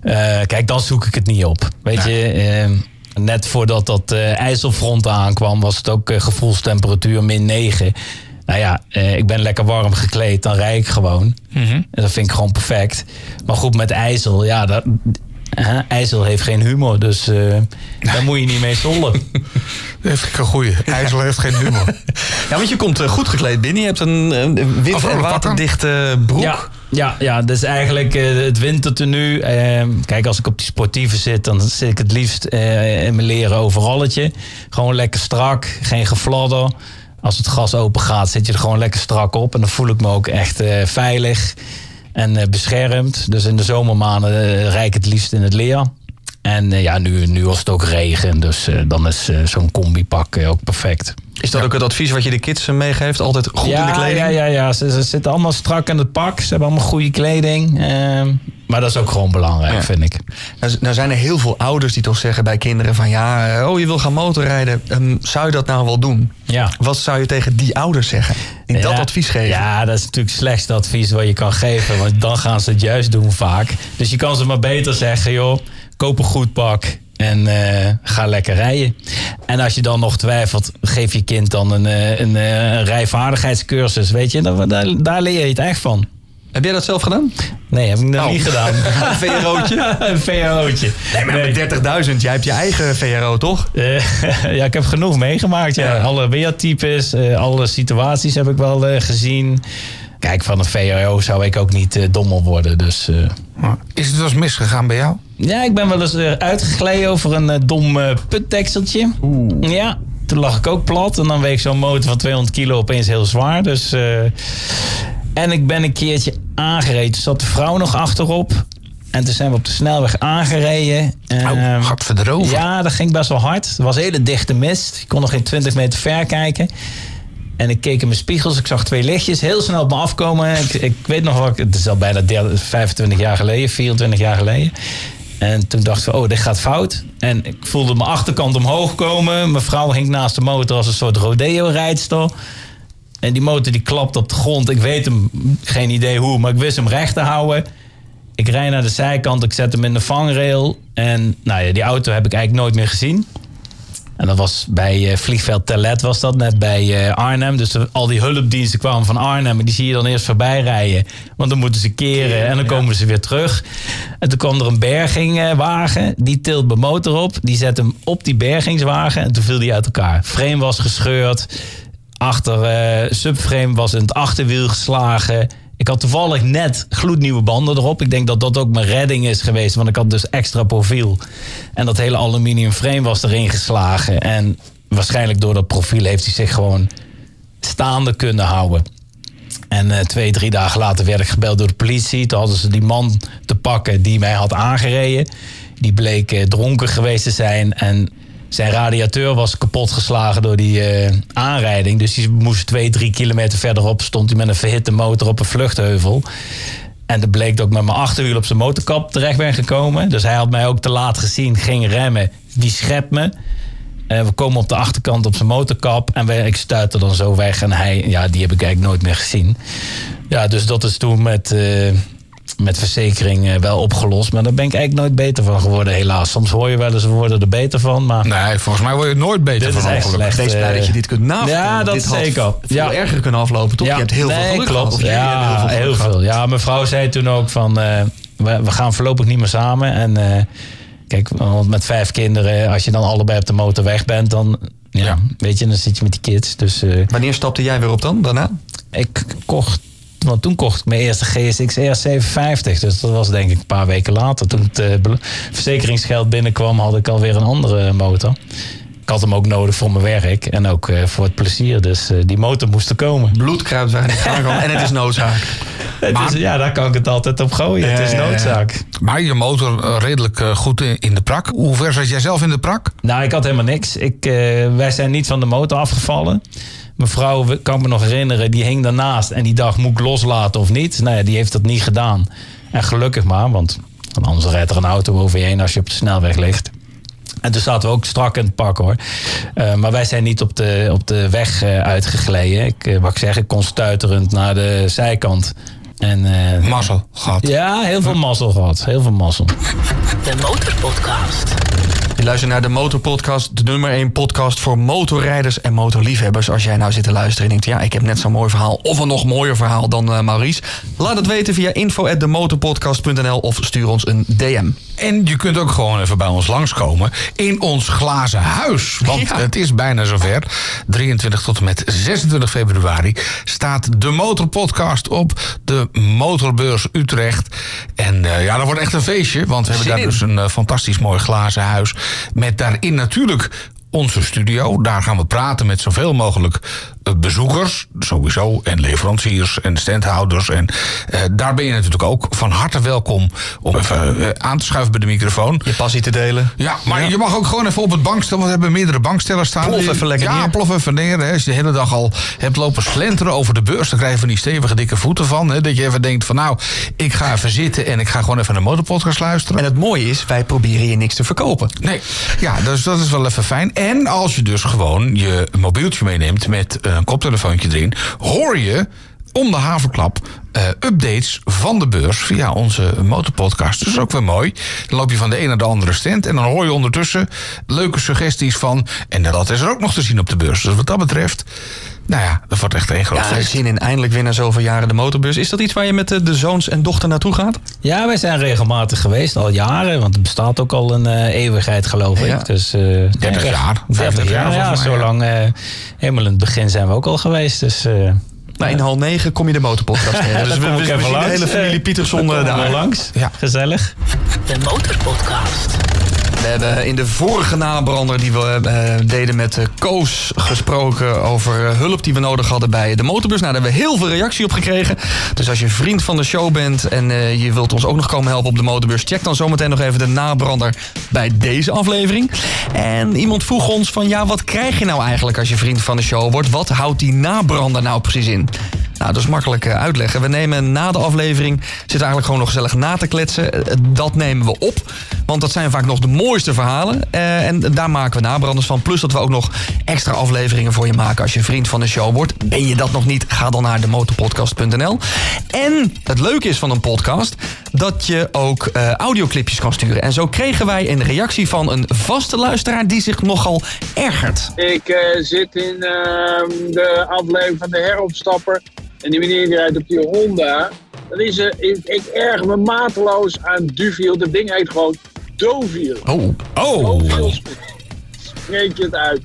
Eh, kijk, dan zoek ik het niet op. Weet je, eh, net voordat dat eh, ijzelfront aankwam, was het ook eh, gevoelstemperatuur min 9. Nou ja, eh, ik ben lekker warm gekleed, dan rijd ik gewoon. En dat vind ik gewoon perfect. Maar goed, met ijzel, ja, dat, hè, ijzel heeft geen humor. Dus eh, daar moet je niet mee zollen. Heeft ik een goeie. IJssel heeft geen humor. Ja, want je komt goed gekleed binnen. Je hebt een, een wind- en waterdichte broek. Ja, ja, ja, dus eigenlijk eh, het wintertenu. eh, kijk, als ik op die sportieve zit, dan zit ik het liefst eh, in mijn leren overalletje. Gewoon lekker strak, geen gefladder. Als het gas open gaat, zit je er gewoon lekker strak op. En dan voel ik me ook echt eh, veilig en beschermd. Dus in de zomermaanden rijd ik het liefst in het leer. En ja, nu, nu was het ook regen, dus dan is zo'n combipak ook perfect. Is dat ook het advies wat je de kids eh, meegeeft? Altijd goed in de kleding? Ja, ja, ja. Ze, ze zitten allemaal strak in het pak. Ze hebben allemaal goede kleding. Ehm, maar dat is ook gewoon belangrijk, Ja. vind ik. Nou, nou zijn er heel veel ouders die toch zeggen bij kinderen van... ja, eh, oh, je wil gaan motorrijden. Ehm, zou je dat nou wel doen? Ja. Wat zou je tegen die ouders zeggen? Die dat advies geven? Ja, dat is natuurlijk het slechtste advies wat je kan geven. Want dan gaan ze het juist doen vaak. Dus je kan ze maar beter zeggen, joh, koop een goed pak. En eh, ga lekker rijden. En als je dan nog twijfelt, geef je kind dan een, eh, een, eh, een rijvaardigheidscursus. Weet je, daar, daar, daar leer je het echt van. Heb jij dat zelf gedaan? Nee, heb ik nog Oh. niet gedaan. Een VRO'tje? een VRO'tje. Nee, maar met 30.000, jij hebt je eigen VRO, toch? Ja, ik heb genoeg meegemaakt. Ja. Ja. Alle weertypes, eh, alle situaties heb ik wel eh, gezien. Kijk, van een VRO zou ik ook niet eh, dommel worden. Dus eh, Is het wel eens misgegaan bij jou? Ja, ik ben wel eens eh, uitgegleden over een eh, dom eh, putdekseltje. Ja, toen lag ik ook plat. En dan weeg zo'n motor van 200 kilo opeens heel zwaar. Dus, en ik ben een keertje aangereden. Toen zat de vrouw nog achterop. En toen zijn we op de snelweg aangereden. Oh, Ehm, hard erover. ja, dat ging best wel hard. Het was hele dichte mist. Ik kon nog geen 20 meter ver kijken. En ik keek in mijn spiegels. Ik zag twee lichtjes heel snel op me afkomen. Ik, ik weet nog wel, het is al bijna 30, 25 jaar geleden, 24 jaar geleden. En toen dacht ik, oh, dit gaat fout. En ik voelde mijn achterkant omhoog komen. Mijn vrouw hing naast de motor als een soort rodeo-rijdster. En die motor die klapt op de grond. Ik weet hem, geen idee hoe, maar ik wist hem recht te houden. Ik rij naar de zijkant, ik zet hem in de vangrail. En nou ja, die auto heb ik eigenlijk nooit meer gezien. En dat was bij eh, vliegveld Terlet was dat, net bij eh, Arnhem. Dus al die hulpdiensten kwamen van Arnhem. En die zie je dan eerst voorbij rijden. Want dan moeten ze keren en dan komen ze weer terug. En toen kwam er een bergingwagen. Die tilt mijn motor op. Die zet hem op die bergingswagen. En toen viel die uit elkaar. Frame was gescheurd. Achter eh, subframe was in het achterwiel geslagen. Ik had toevallig net gloednieuwe banden erop. Ik denk dat dat ook mijn redding is geweest. Want ik had dus extra profiel. En dat hele aluminium frame was erin geslagen. En waarschijnlijk door dat profiel heeft hij zich gewoon staande kunnen houden. En eh, twee, drie dagen later werd ik gebeld door de politie. Toen hadden ze die man te pakken die mij had aangereden. Die bleek eh, dronken geweest te zijn. En zijn radiateur was kapotgeslagen door die eh, aanrijding. Dus die moest twee, drie kilometer verderop. Stond hij met een verhitte motor op een vluchtheuvel. En dat bleek dat ik met mijn achterwiel op zijn motorkap terecht ben gekomen. Dus hij had mij ook te laat gezien, ging remmen. Die schept me. Eh, we komen op de achterkant op zijn motorkap. En wij, ik stuitte dan zo weg. En hij, ja, die heb ik eigenlijk nooit meer gezien. Ja, dus dat is toen met, eh, met verzekering wel opgelost. Maar daar ben ik eigenlijk nooit beter van geworden, helaas. Soms hoor je wel eens, we worden er beter van. Maar Nee, volgens mij word je er nooit beter dit van is echt slecht. Blij eh, dat je dit kunt navertellen. Ja, dat dit had zeker. veel Ja. erger kunnen aflopen, toch? je hebt heel veel geluk klopt. gehad. Ja, heel veel heel veel. Ja, mijn vrouw zei toen ook van, eh, we, we gaan voorlopig niet meer samen. En eh, kijk, want met vijf kinderen, als je dan allebei op de motor weg bent, dan, ja, Ja. weet je, dan zit je met die kids. Dus eh, Wanneer stapte jij weer op dan, daarna? ik kocht, want toen kocht ik mijn eerste GSX R750. Dus dat was denk ik een paar weken later. Toen het eh, verzekeringsgeld binnenkwam, had ik alweer een andere motor. Ik had hem ook nodig voor mijn werk en ook eh, voor het plezier. Dus eh, die motor moest er komen. Bloed kruipt waar gaan kan. En het is noodzaak. Het is, ja, daar kan ik het altijd op gooien. het is noodzaak. Maar je motor eh, redelijk eh, goed in, de prak. Hoe ver zat jij zelf in de prak? Nou, ik had helemaal niks. Ik, eh, wij zijn niet van de motor afgevallen. Mijn vrouw, we- kan ik me nog herinneren, die hing daarnaast en die dacht, moet ik loslaten of niet? Nou ja, die heeft dat niet gedaan. En gelukkig maar, want anders rijdt er een auto over je heen als je op de snelweg ligt. En toen zaten we ook strak in het pak hoor. Eh, maar wij zijn niet op de, op de weg eh, uitgegleden. Ik, eh, wat ik zeg, ik kon stuiterend naar de zijkant. En, eh, Mazzel gehad. ja, heel veel mazzel gehad. Heel veel mazzel. De Motorpodcast. Je luistert naar de Motorpodcast, de nummer 1 podcast voor motorrijders en motorliefhebbers. Als jij nou zit te luisteren en denkt, ja, ik heb net zo'n mooi verhaal of een nog mooier verhaal dan eh, Maurice. Laat het weten via info@demotorpodcast.nl of stuur ons een DM. En je kunt ook gewoon even bij ons langskomen in ons glazen huis. Want Ja. het is bijna zover. 23 tot en met 26 februari staat de Motorpodcast op de Motorbeurs Utrecht. En eh, ja, dat wordt echt een feestje. Want we hebben daar dus een eh, fantastisch mooi glazen huis. Met daarin natuurlijk onze studio. Daar gaan we praten met zoveel mogelijk bezoekers, sowieso, en leveranciers en standhouders. En eh, daar ben je natuurlijk ook van harte welkom om even eh, aan te schuiven bij de microfoon. Je passie te delen. Ja, maar je mag ook gewoon even op het bankstel, want we hebben meerdere bankstellen staan. Plof even lekker ja, neer. plof even neer. Hè. Als je de hele dag al hebt lopen slenteren over de beurs, dan krijg je van die stevige dikke voeten van. Hè. Dat je even denkt van nou, ik ga even zitten en ik ga gewoon even naar de motorpodcast luisteren. En het mooie is, wij proberen je niks te verkopen. Nee, ja, dus dat is wel even fijn. En als je dus gewoon je mobieltje meeneemt met een koptelefoontje erin, hoor je om de haverklap eh, updates van de beurs via onze motorpodcast. Dus ook weer mooi. Dan loop je van de een naar de andere stand en dan hoor je ondertussen leuke suggesties van. En dat is er ook nog te zien op de beurs. Dus wat dat betreft, nou ja, dat wordt echt een groot Ja, feest. zin in eindelijk weer na zoveel jaren de motorbeurs. Is dat iets waar je met de, de zoons en dochter naartoe gaat? Ja, wij zijn regelmatig geweest, al jaren. Want het bestaat ook al een eh, eeuwigheid, geloof ik. Dus, eh, 30 ja, jaar, 30 35 jaar, jaar ja. Zo lang, eh, helemaal in het begin zijn we ook al geweest. Dus, eh, Nou, in hal 9 kom je de motorpodcast tegen. Dus we, we, ik we even zien de hele familie Eh, Pietersson daar eh, komen we daar. langs. Ja. Gezellig. De Motorpodcast. We hebben in de vorige nabrander die we eh, deden met eh, Koos gesproken over eh, hulp die we nodig hadden bij de motorbus. Nou, daar hebben we heel veel reactie op gekregen. Dus als je vriend van de show bent en je wilt ons ook nog komen helpen op de motorbus, check dan zometeen nog even de nabrander bij deze aflevering. En iemand vroeg ons van ja, wat krijg je nou eigenlijk als je vriend van de show wordt? Wat houdt die nabrander nou precies in? Nou, dat is makkelijk eh, uitleggen. We nemen na de aflevering, zit eigenlijk gewoon nog gezellig na te kletsen. Eh, Dat nemen we op, want dat zijn vaak nog de mooiste verhalen. Eh, en daar maken we nabranders van. Plus dat we ook nog extra afleveringen voor je maken als je vriend van de show wordt. Ben je dat nog niet? Ga dan naar demotorpodcast.nl. En het leuke is van een podcast, dat je ook audioclipjes kan sturen. En zo kregen wij een reactie van een vaste luisteraar die zich nogal ergert. Ik zit in uh, de aflevering van de heropstapper. En die meneer die rijdt op die Honda. Dan is er, ik, ik erg me mateloos aan Duviel. Dat ding heet gewoon Doviel. Oh. Oh. Doviel spreek je het uit.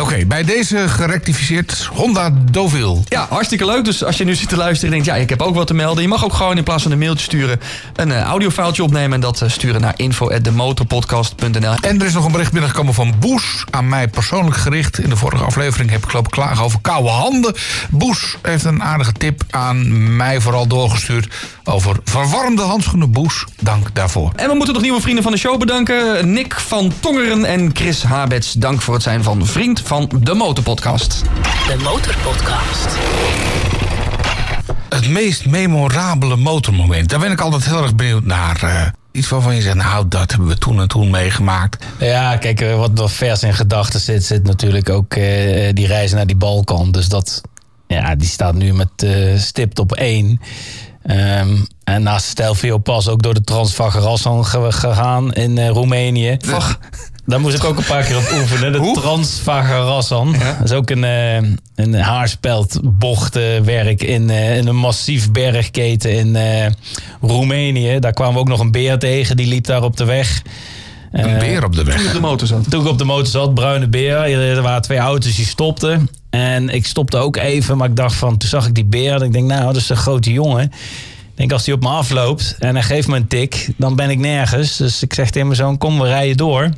Oké, bij deze gerectificeerd Honda Deauville. Ja, hartstikke leuk. Dus als je nu zit te luisteren en denkt, ja, ik heb ook wat te melden. Je mag ook gewoon in plaats van een mailtje sturen een uh, audiofoutje opnemen. En dat uh, sturen naar info.demotorpodcast.nl. En er is nog een bericht binnengekomen van Boes. Aan mij persoonlijk gericht. In de vorige aflevering heb ik lopen klagen over koude handen. Boes heeft een aardige tip aan mij vooral doorgestuurd. Over verwarmde handschoenen. Boes, dank daarvoor. En we moeten nog nieuwe vrienden van de show bedanken. Nick van Tongeren en Chris Habets. Dank voor het zijn van vriend van de Motorpodcast. De Motorpodcast. Het meest memorabele motormoment. Daar ben ik altijd heel erg benieuwd naar. Uh, iets waarvan je zegt, nou, dat hebben we toen en toen meegemaakt. Ja, kijk, uh, wat nog vers in gedachten zit, zit natuurlijk ook uh, die reis naar die Balkan. Dus dat, ja, die staat nu met stipt op één. Um, en naast Stelvio pas ook door de Transvagarassan gegaan in Roemenië. Wacht. Daar moest ik ook een paar keer op oefenen. De Transvagarassan. Ja. Dat is ook een, uh, een haarspeldbochtenwerk in, uh, in een massief bergketen in Roemenië. Daar kwamen we ook nog een beer tegen. Die liep daar op de weg. Een beer op de weg? Toen ik op de motor zat. Toen ik op de motor zat, bruine beer. Er waren twee auto's die stopten. En ik stopte ook even, maar ik dacht van... Toen zag ik die beer en ik denk, nou, dat is een grote jongen. Ik denk, als die op me afloopt en hij geeft me een tik... dan ben ik nergens. Dus ik zeg tegen mijn zoon, kom, we rijden door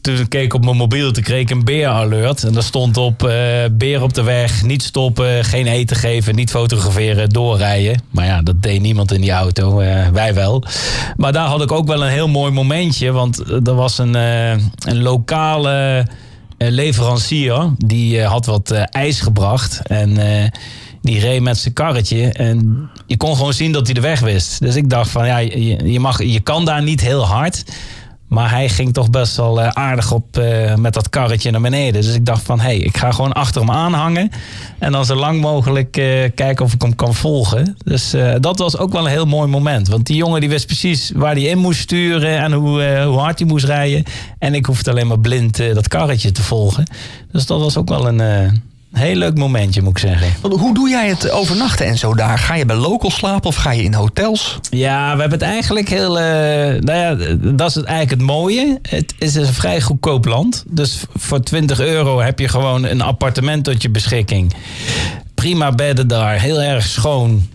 toen keek ik op mijn mobiel, toen kreeg ik een beer-alert. En daar stond op uh, beer op de weg, niet stoppen, geen eten geven, niet fotograferen, doorrijden. Maar ja, dat deed niemand in die auto, uh, wij wel. Maar daar had ik ook wel een heel mooi momentje, want er was een, uh, een lokale leverancier, die had wat ijs gebracht. En die reed met zijn karretje en je kon gewoon zien dat hij de weg wist. Dus ik dacht van, ja, je, mag, je kan daar niet heel hard... Maar hij ging toch best wel aardig op uh, met dat karretje naar beneden. Dus ik dacht van, hé, hey, ik ga gewoon achter hem aanhangen. En dan zo lang mogelijk uh, kijken of ik hem kan volgen. Dus dat was ook wel een heel mooi moment. Want die jongen die wist precies waar hij in moest sturen en hoe, hoe hard hij moest rijden. En ik hoefde alleen maar blind dat karretje te volgen. Dus dat was ook wel een Heel leuk momentje, moet ik zeggen. Hoe doe jij het overnachten en zo daar? Ga je bij local slapen of ga je in hotels? Ja, we hebben het eigenlijk heel... Uh, nou ja, dat is eigenlijk het mooie. Het is een vrij goedkoop land. Dus voor 20 euro heb je gewoon een appartement tot je beschikking. Prima bedden daar, heel erg schoon.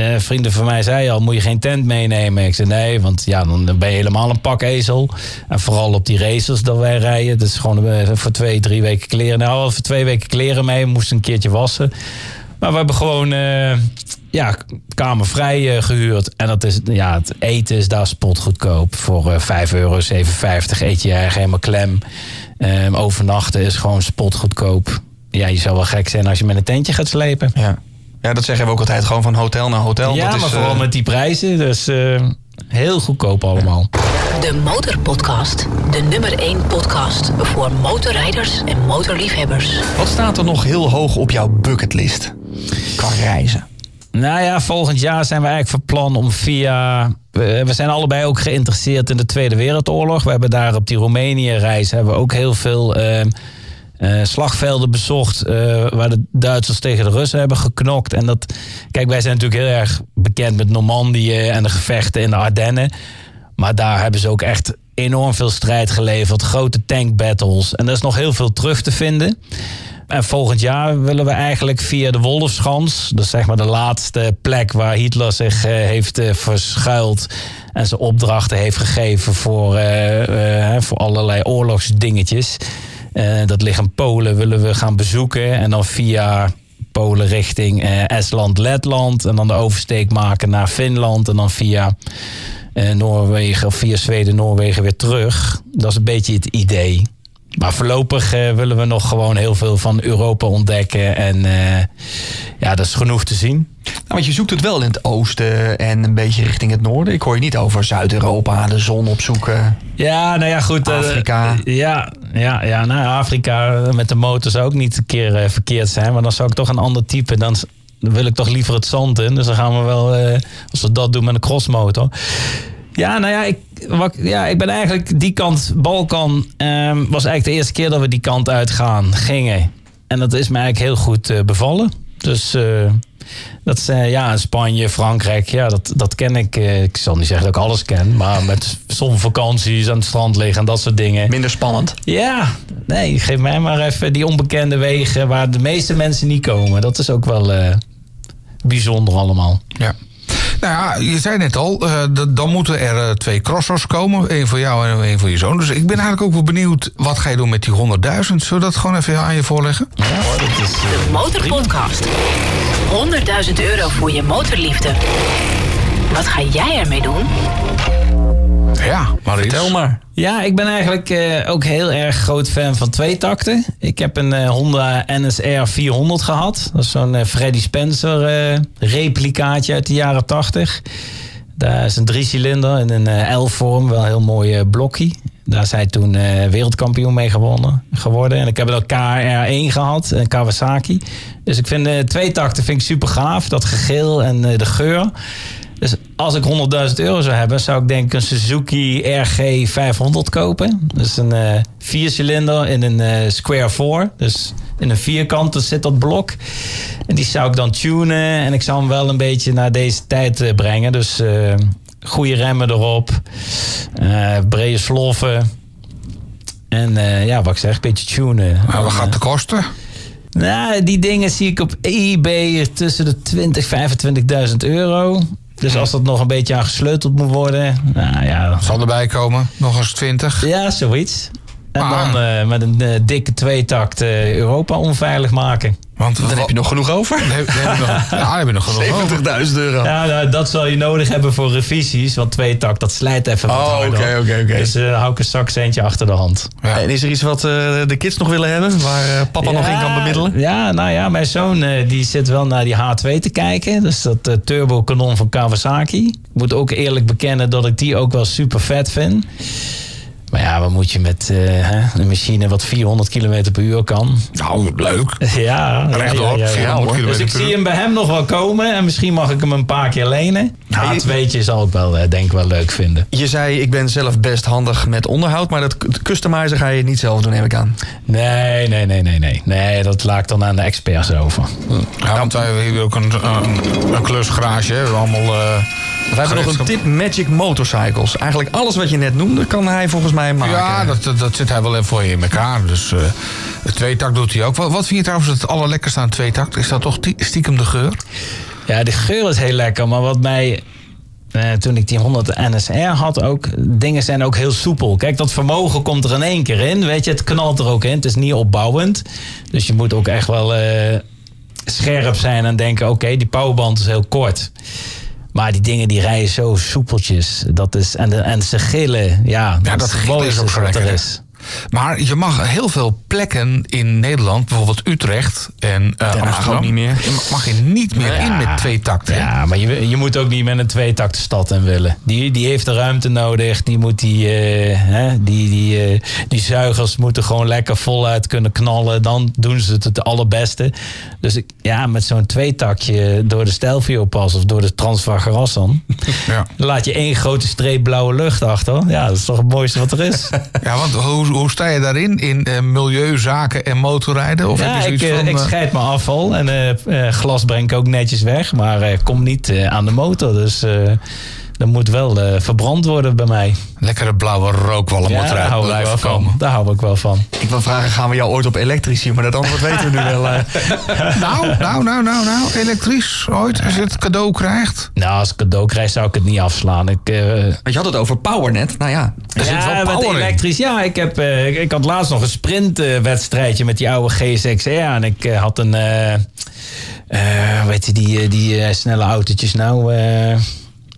Uh, vrienden van mij zeiden al, moet je geen tent meenemen? Ik zei nee, want ja, dan ben je helemaal een pak ezel. En vooral op die races dat wij rijden. Is gewoon uh, voor twee, drie weken kleren. Nou, voor twee weken kleren mee. We moesten een keertje wassen. Maar we hebben gewoon uh, ja, kamervrij gehuurd. En dat is, ja, het eten is daar spotgoedkoop. Voor 5 euro, 7,50 eet je eigenlijk helemaal klem. Ehm, overnachten is gewoon spotgoedkoop. Ja, je zou wel gek zijn als je met een tentje gaat slepen. Ja. Ja, dat zeggen we ook altijd. Gewoon van hotel naar hotel. Ja, dat is, maar vooral uh... met die prijzen. Dus uh, heel goedkoop allemaal. De Motorpodcast. De nummer 1 podcast voor motorrijders en motorliefhebbers. Wat staat er nog heel hoog op jouw bucketlist qua reizen? Nou ja, volgend jaar zijn we eigenlijk van plan om via... We zijn allebei ook geïnteresseerd in de Tweede Wereldoorlog. We hebben daar op die Roemenië-reis hebben we ook heel veel... Uh, uh, slagvelden bezocht uh, waar de Duitsers tegen de Russen hebben geknokt. En dat, kijk, wij zijn natuurlijk heel erg bekend met Normandië en de gevechten in de Ardennen. Maar daar hebben ze ook echt enorm veel strijd geleverd, grote tankbattles. En er is nog heel veel terug te vinden. En volgend jaar willen we eigenlijk via de Wolfschans, dus zeg maar de laatste plek waar Hitler zich uh, heeft uh, verschuild en zijn opdrachten heeft gegeven voor, voor allerlei oorlogsdingetjes. Uh, dat ligt in Polen, willen we gaan bezoeken. En dan via Polen richting uh, Estland, Letland. En dan de oversteek maken naar Finland. En dan via uh, Noorwegen of via Zweden, Noorwegen weer terug. Dat is een beetje het idee. Maar voorlopig willen we nog gewoon heel veel van Europa ontdekken. En ja, dat is genoeg te zien. Nou, want je zoekt het wel in het oosten en een beetje richting het noorden. Ik hoor je niet over Zuid-Europa, de zon opzoeken. Ja, nou ja, goed. Afrika. Uh, ja, ja, ja, nou Afrika met de motor zou ook niet een keer verkeerd zijn. Maar dan zou ik toch een ander type. Dan dan wil ik toch liever het zand in. Dus dan gaan we wel, eh, als we dat doen met een crossmotor. Ja, nou ja, ik, ja, ik ben eigenlijk die kant, Balkan, ehm, was eigenlijk de eerste keer dat we die kant uitgaan, gingen. En dat is me eigenlijk heel goed eh, bevallen. Dus eh, dat is, ja, Spanje, Frankrijk, ja, dat, dat ken ik. eh, ik zal niet zeggen dat ik alles ken, maar met zonvakanties aan het strand liggen en dat soort dingen. Minder spannend. Ja, nee, geef mij maar even die onbekende wegen waar de meeste mensen niet komen. Dat is ook wel eh, bijzonder allemaal. Ja. Nou ja, je zei net al, eh, d- dan moeten er eh, twee crossers komen. Eén voor jou en één voor je zoon. Dus ik ben eigenlijk ook wel benieuwd, wat ga je doen met die 100.000? Zullen we dat gewoon even aan je voorleggen? Ja hoor, dat is... De Motorpodcast. 100.000 euro voor je motorliefde. Wat ga jij ermee doen? Ja, maar Vertel maar. Ja, ik ben eigenlijk eh, ook heel erg groot fan van tweetakten. Ik heb een eh, Honda NSR 400 gehad. Dat is zo'n eh, Freddy Spencer eh, replicaatje uit de jaren 80. Daar is een driecilinder in een eh, L-vorm, wel een heel mooi blokje. Daar hij toen eh, wereldkampioen mee gewonnen, geworden. En ik heb ook KR1 gehad, een Kawasaki. Dus ik vind de tweetakten vind ik super gaaf. Dat gegeel en eh, de geur. Dus als ik 100.000 euro zou hebben, zou ik denk ik een Suzuki RG 500 kopen. Dus een eh viercilinder in een eh, square 4. Dus in een vierkant zit dat blok. En die zou ik dan tunen. En ik zou hem wel een beetje naar deze tijd eh, brengen. Dus eh goede remmen erop. eh brede sloffen. En eh, ja, wat ik zeg, een beetje tunen. Maar wat gaat het kosten? Nou, die dingen zie ik op eBay tussen de 20 25.000 euro. Dus als dat nog een beetje aan gesleuteld moet worden, nou ja, Zal erbij komen? Nog eens 20? ja zoiets. En Ah. dan eh, met een eh, dikke tweetakt eh, Europa onveilig maken. Want Dan heb je nog genoeg over. Dan heb, dan heb je nog, ja, heb je nog genoeg over. 70.000 euro. Ja, nou, dat zal je nodig hebben voor revisies, want tweetakt dat slijt even wat Oh, harder. oké, oké, oké. Dus hou ik een zakcentje achter de hand. Ja. En is er iets wat eh, de kids nog willen hebben? Waar eh, papa nog in kan bemiddelen? Ja, nou ja, mijn zoon eh, die zit wel naar die H2 te kijken. Dus dat turbo kanon van Kawasaki. Ik moet ook eerlijk bekennen dat ik die ook wel super vet vind. Maar ja, wat moet je met eh, hè, een machine wat 400 km per uur kan? Nou, leuk. Ja, ja, Rechtop, ja, ja, ja. 400 Dus ik zie hem bij hem nog wel komen. En misschien mag ik hem een paar keer lenen. H2'tje zal ik wel, eh, denk ik wel leuk vinden. Je zei, ik ben zelf best handig met onderhoud, maar dat customizen ga je niet zelf doen, neem ik aan. Nee, nee, nee, nee, nee. Nee, dat laat ik dan aan de experts over. Ja, want wij hebben hier ook een, een, een klusgarage. hè. We hebben allemaal... eh, We hebben nog een tip Magic Motorcycles. Eigenlijk alles wat je net noemde, kan hij volgens mij maken. Ja, dat, dat, dat zit hij wel even voor je in elkaar. Dus eh de tweetakt doet hij ook. Wat, wat vind je trouwens het allerlekkerste aan tweetakt? Is dat toch stiekem de geur? Ja, de geur is heel lekker. Maar wat mij, eh, toen ik die 100 NSR had ook, dingen zijn ook heel soepel. Kijk, dat vermogen komt er in één keer in. Weet je, het knalt er ook in. Het is niet opbouwend. Dus je moet ook echt wel eh, scherp zijn en denken, oké, die powerband is heel kort. Maar die dingen die rijden zo soepeltjes. Dat is, en, de, en ze gillen. Ja, Ja, dat het gillen is ook zo er lekker, is. Maar je mag heel veel plekken in Nederland, bijvoorbeeld Utrecht en Haag Amsterdam, ook niet meer. je mag je niet meer in met twee takten. Ja, maar je, je moet ook niet met een tweetakt de stad in willen. Die, die heeft de ruimte nodig. Die, moet die, eh, hè, die, die, eh, die zuigers moeten gewoon lekker voluit kunnen knallen. Dan doen ze het het allerbeste. Dus ik, ja, met zo'n tweetakje door de Stelvio pas of door de Transvagarassan... Ja. laat je één grote streep blauwe lucht achter. Ja, dat is toch het mooiste wat er is. Ja, want hoe, hoe sta je daarin? In eh, milieuzaken en motorrijden? Of Ja, heb je ik, zoiets eh, van... ik eh, scheid mijn afval en glas breng ik ook netjes weg. Maar kom niet aan de motor. Dus dat moet wel eh, verbrand worden bij mij. lekkere blauwe rookwalm moet Ja, daar eruit hou ik wel van. Daar hou ik wel van. Ik wil vragen, gaan we jou ooit op elektrisch zien? Maar dat antwoord weten we nu wel. eh. Nou, nou, nou, nou, nou, elektrisch ooit, als je het cadeau krijgt. Nou, als ik cadeau krijg zou ik het niet afslaan. Ik, eh, Want je had het over PowerNet. Nou ja, Er zit wel ja, power in. elektrisch. Ja, ik, heb, eh, ik, ik had laatst nog een sprintwedstrijdje met die oude G6R. En ik had een, eh eh, weet je, die, die snelle autootjes nou...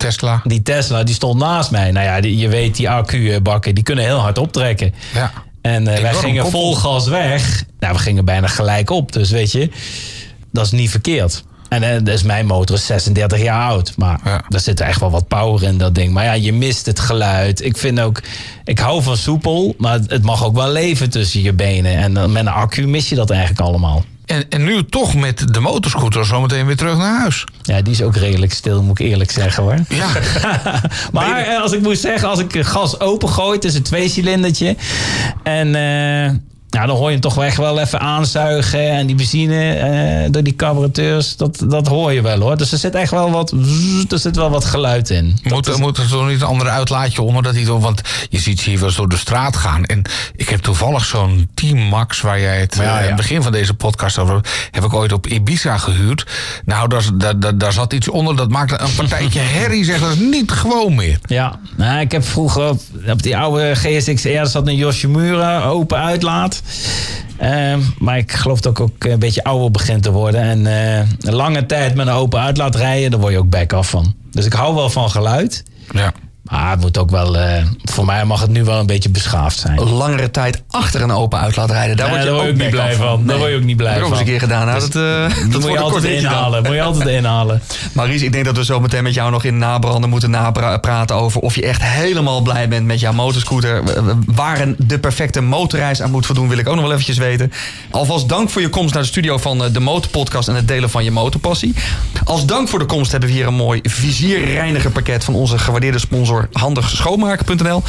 Tesla. die Tesla, die stond naast mij. Nou ja, die- je weet, die accubakken, die kunnen heel hard optrekken. Ja. En eh, wij gingen vol gas weg. Nou, we gingen bijna gelijk op. Dus weet je, dat is niet verkeerd. En eh, dus mijn motor is 36 jaar oud. Maar Ja. er zit echt wel wat power in dat ding. Maar ja, je mist het geluid. Ik vind ook, ik hou van soepel. Maar het mag ook wel leven tussen je benen. En dan met een accu mis je dat eigenlijk allemaal. En, en nu toch met de motorscooter zometeen weer terug naar huis. Ja, die is ook redelijk stil, moet ik eerlijk zeggen hoor. Ja, maar eh, als ik moet zeggen, als ik gas opengooi, het is een tweecilindertje. En eh, ja, dan hoor je hem toch echt wel even aanzuigen. En die benzine eh, door die carburateurs, dat, dat hoor je wel hoor. Dus er zit echt wel wat, er zit wel wat geluid in. moet, Dat is- moet er toch niet een ander uitlaatje onder? Dat hij toch, want je ziet ze hier wel eens door de straat gaan. En ik heb toevallig zo'n Team Max, waar jij het Ja, eh, ja. in het begin van deze podcast over heb ik ooit op Ibiza gehuurd. Nou, daar, daar, daar, daar zat iets onder, dat maakte een partijtje herrie, zeg dat is niet gewoon meer. Ja, nou, ik heb vroeger op, op die oude GSX-R zat een Yoshimura open uitlaat. Ehm, maar ik geloof dat ik ook een beetje ouder begint te worden. En eh, een lange tijd met een open uitlaat rijden, daar word je ook back af van. Dus ik hou wel van geluid. Ja. Maar het moet ook wel, eh, voor mij mag het nu wel een beetje beschaafd zijn. Langere tijd achter een open uitlaat rijden. Daar Nee, word je ook niet blij van. Daar word je ook niet blij Dat heb ik ook eens van. een keer gedaan. Nou, dat, eh, dat moet je altijd dan. inhalen. Moet je altijd inhalen. Maries, ik denk dat we zo meteen met jou nog in nabranden moeten napraten over of je echt helemaal blij bent met jouw motorscooter. Waar een de perfecte motorreis aan moet voldoen, wil ik ook nog wel eventjes weten. Alvast dank voor je komst naar de studio van eh, de Motorpodcast en het delen van je motorpassie. Als dank voor de komst hebben we hier een mooi vizierreinigerpakket van onze gewaardeerde sponsor handigschoonmaken.nl.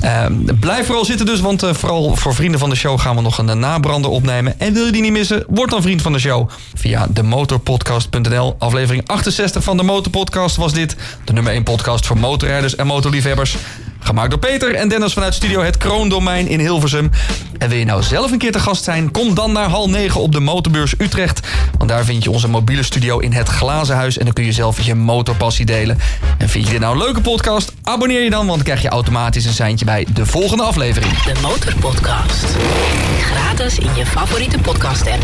Eh, blijf vooral zitten dus, want eh, vooral voor vrienden van de show gaan we nog een eh, nabrander opnemen. En wil je die niet missen, word dan vriend van de show via demotorpodcast.nl. Aflevering 68 van de Motorpodcast was dit. De nummer 1 podcast voor motorrijders en motorliefhebbers. Gemaakt door Peter en Dennis vanuit studio Het Kroondomein in Hilversum. En wil je nou zelf een keer te gast zijn? Kom dan naar hal 9 op de Motorbeurs Utrecht. Want daar vind je onze mobiele studio in het Glazen Huis. En dan kun je zelf je motorpassie delen. En vind je dit nou een leuke podcast? Abonneer je dan, want dan krijg je automatisch een seintje bij de volgende aflevering. De Motorpodcast. Gratis in je favoriete podcast app.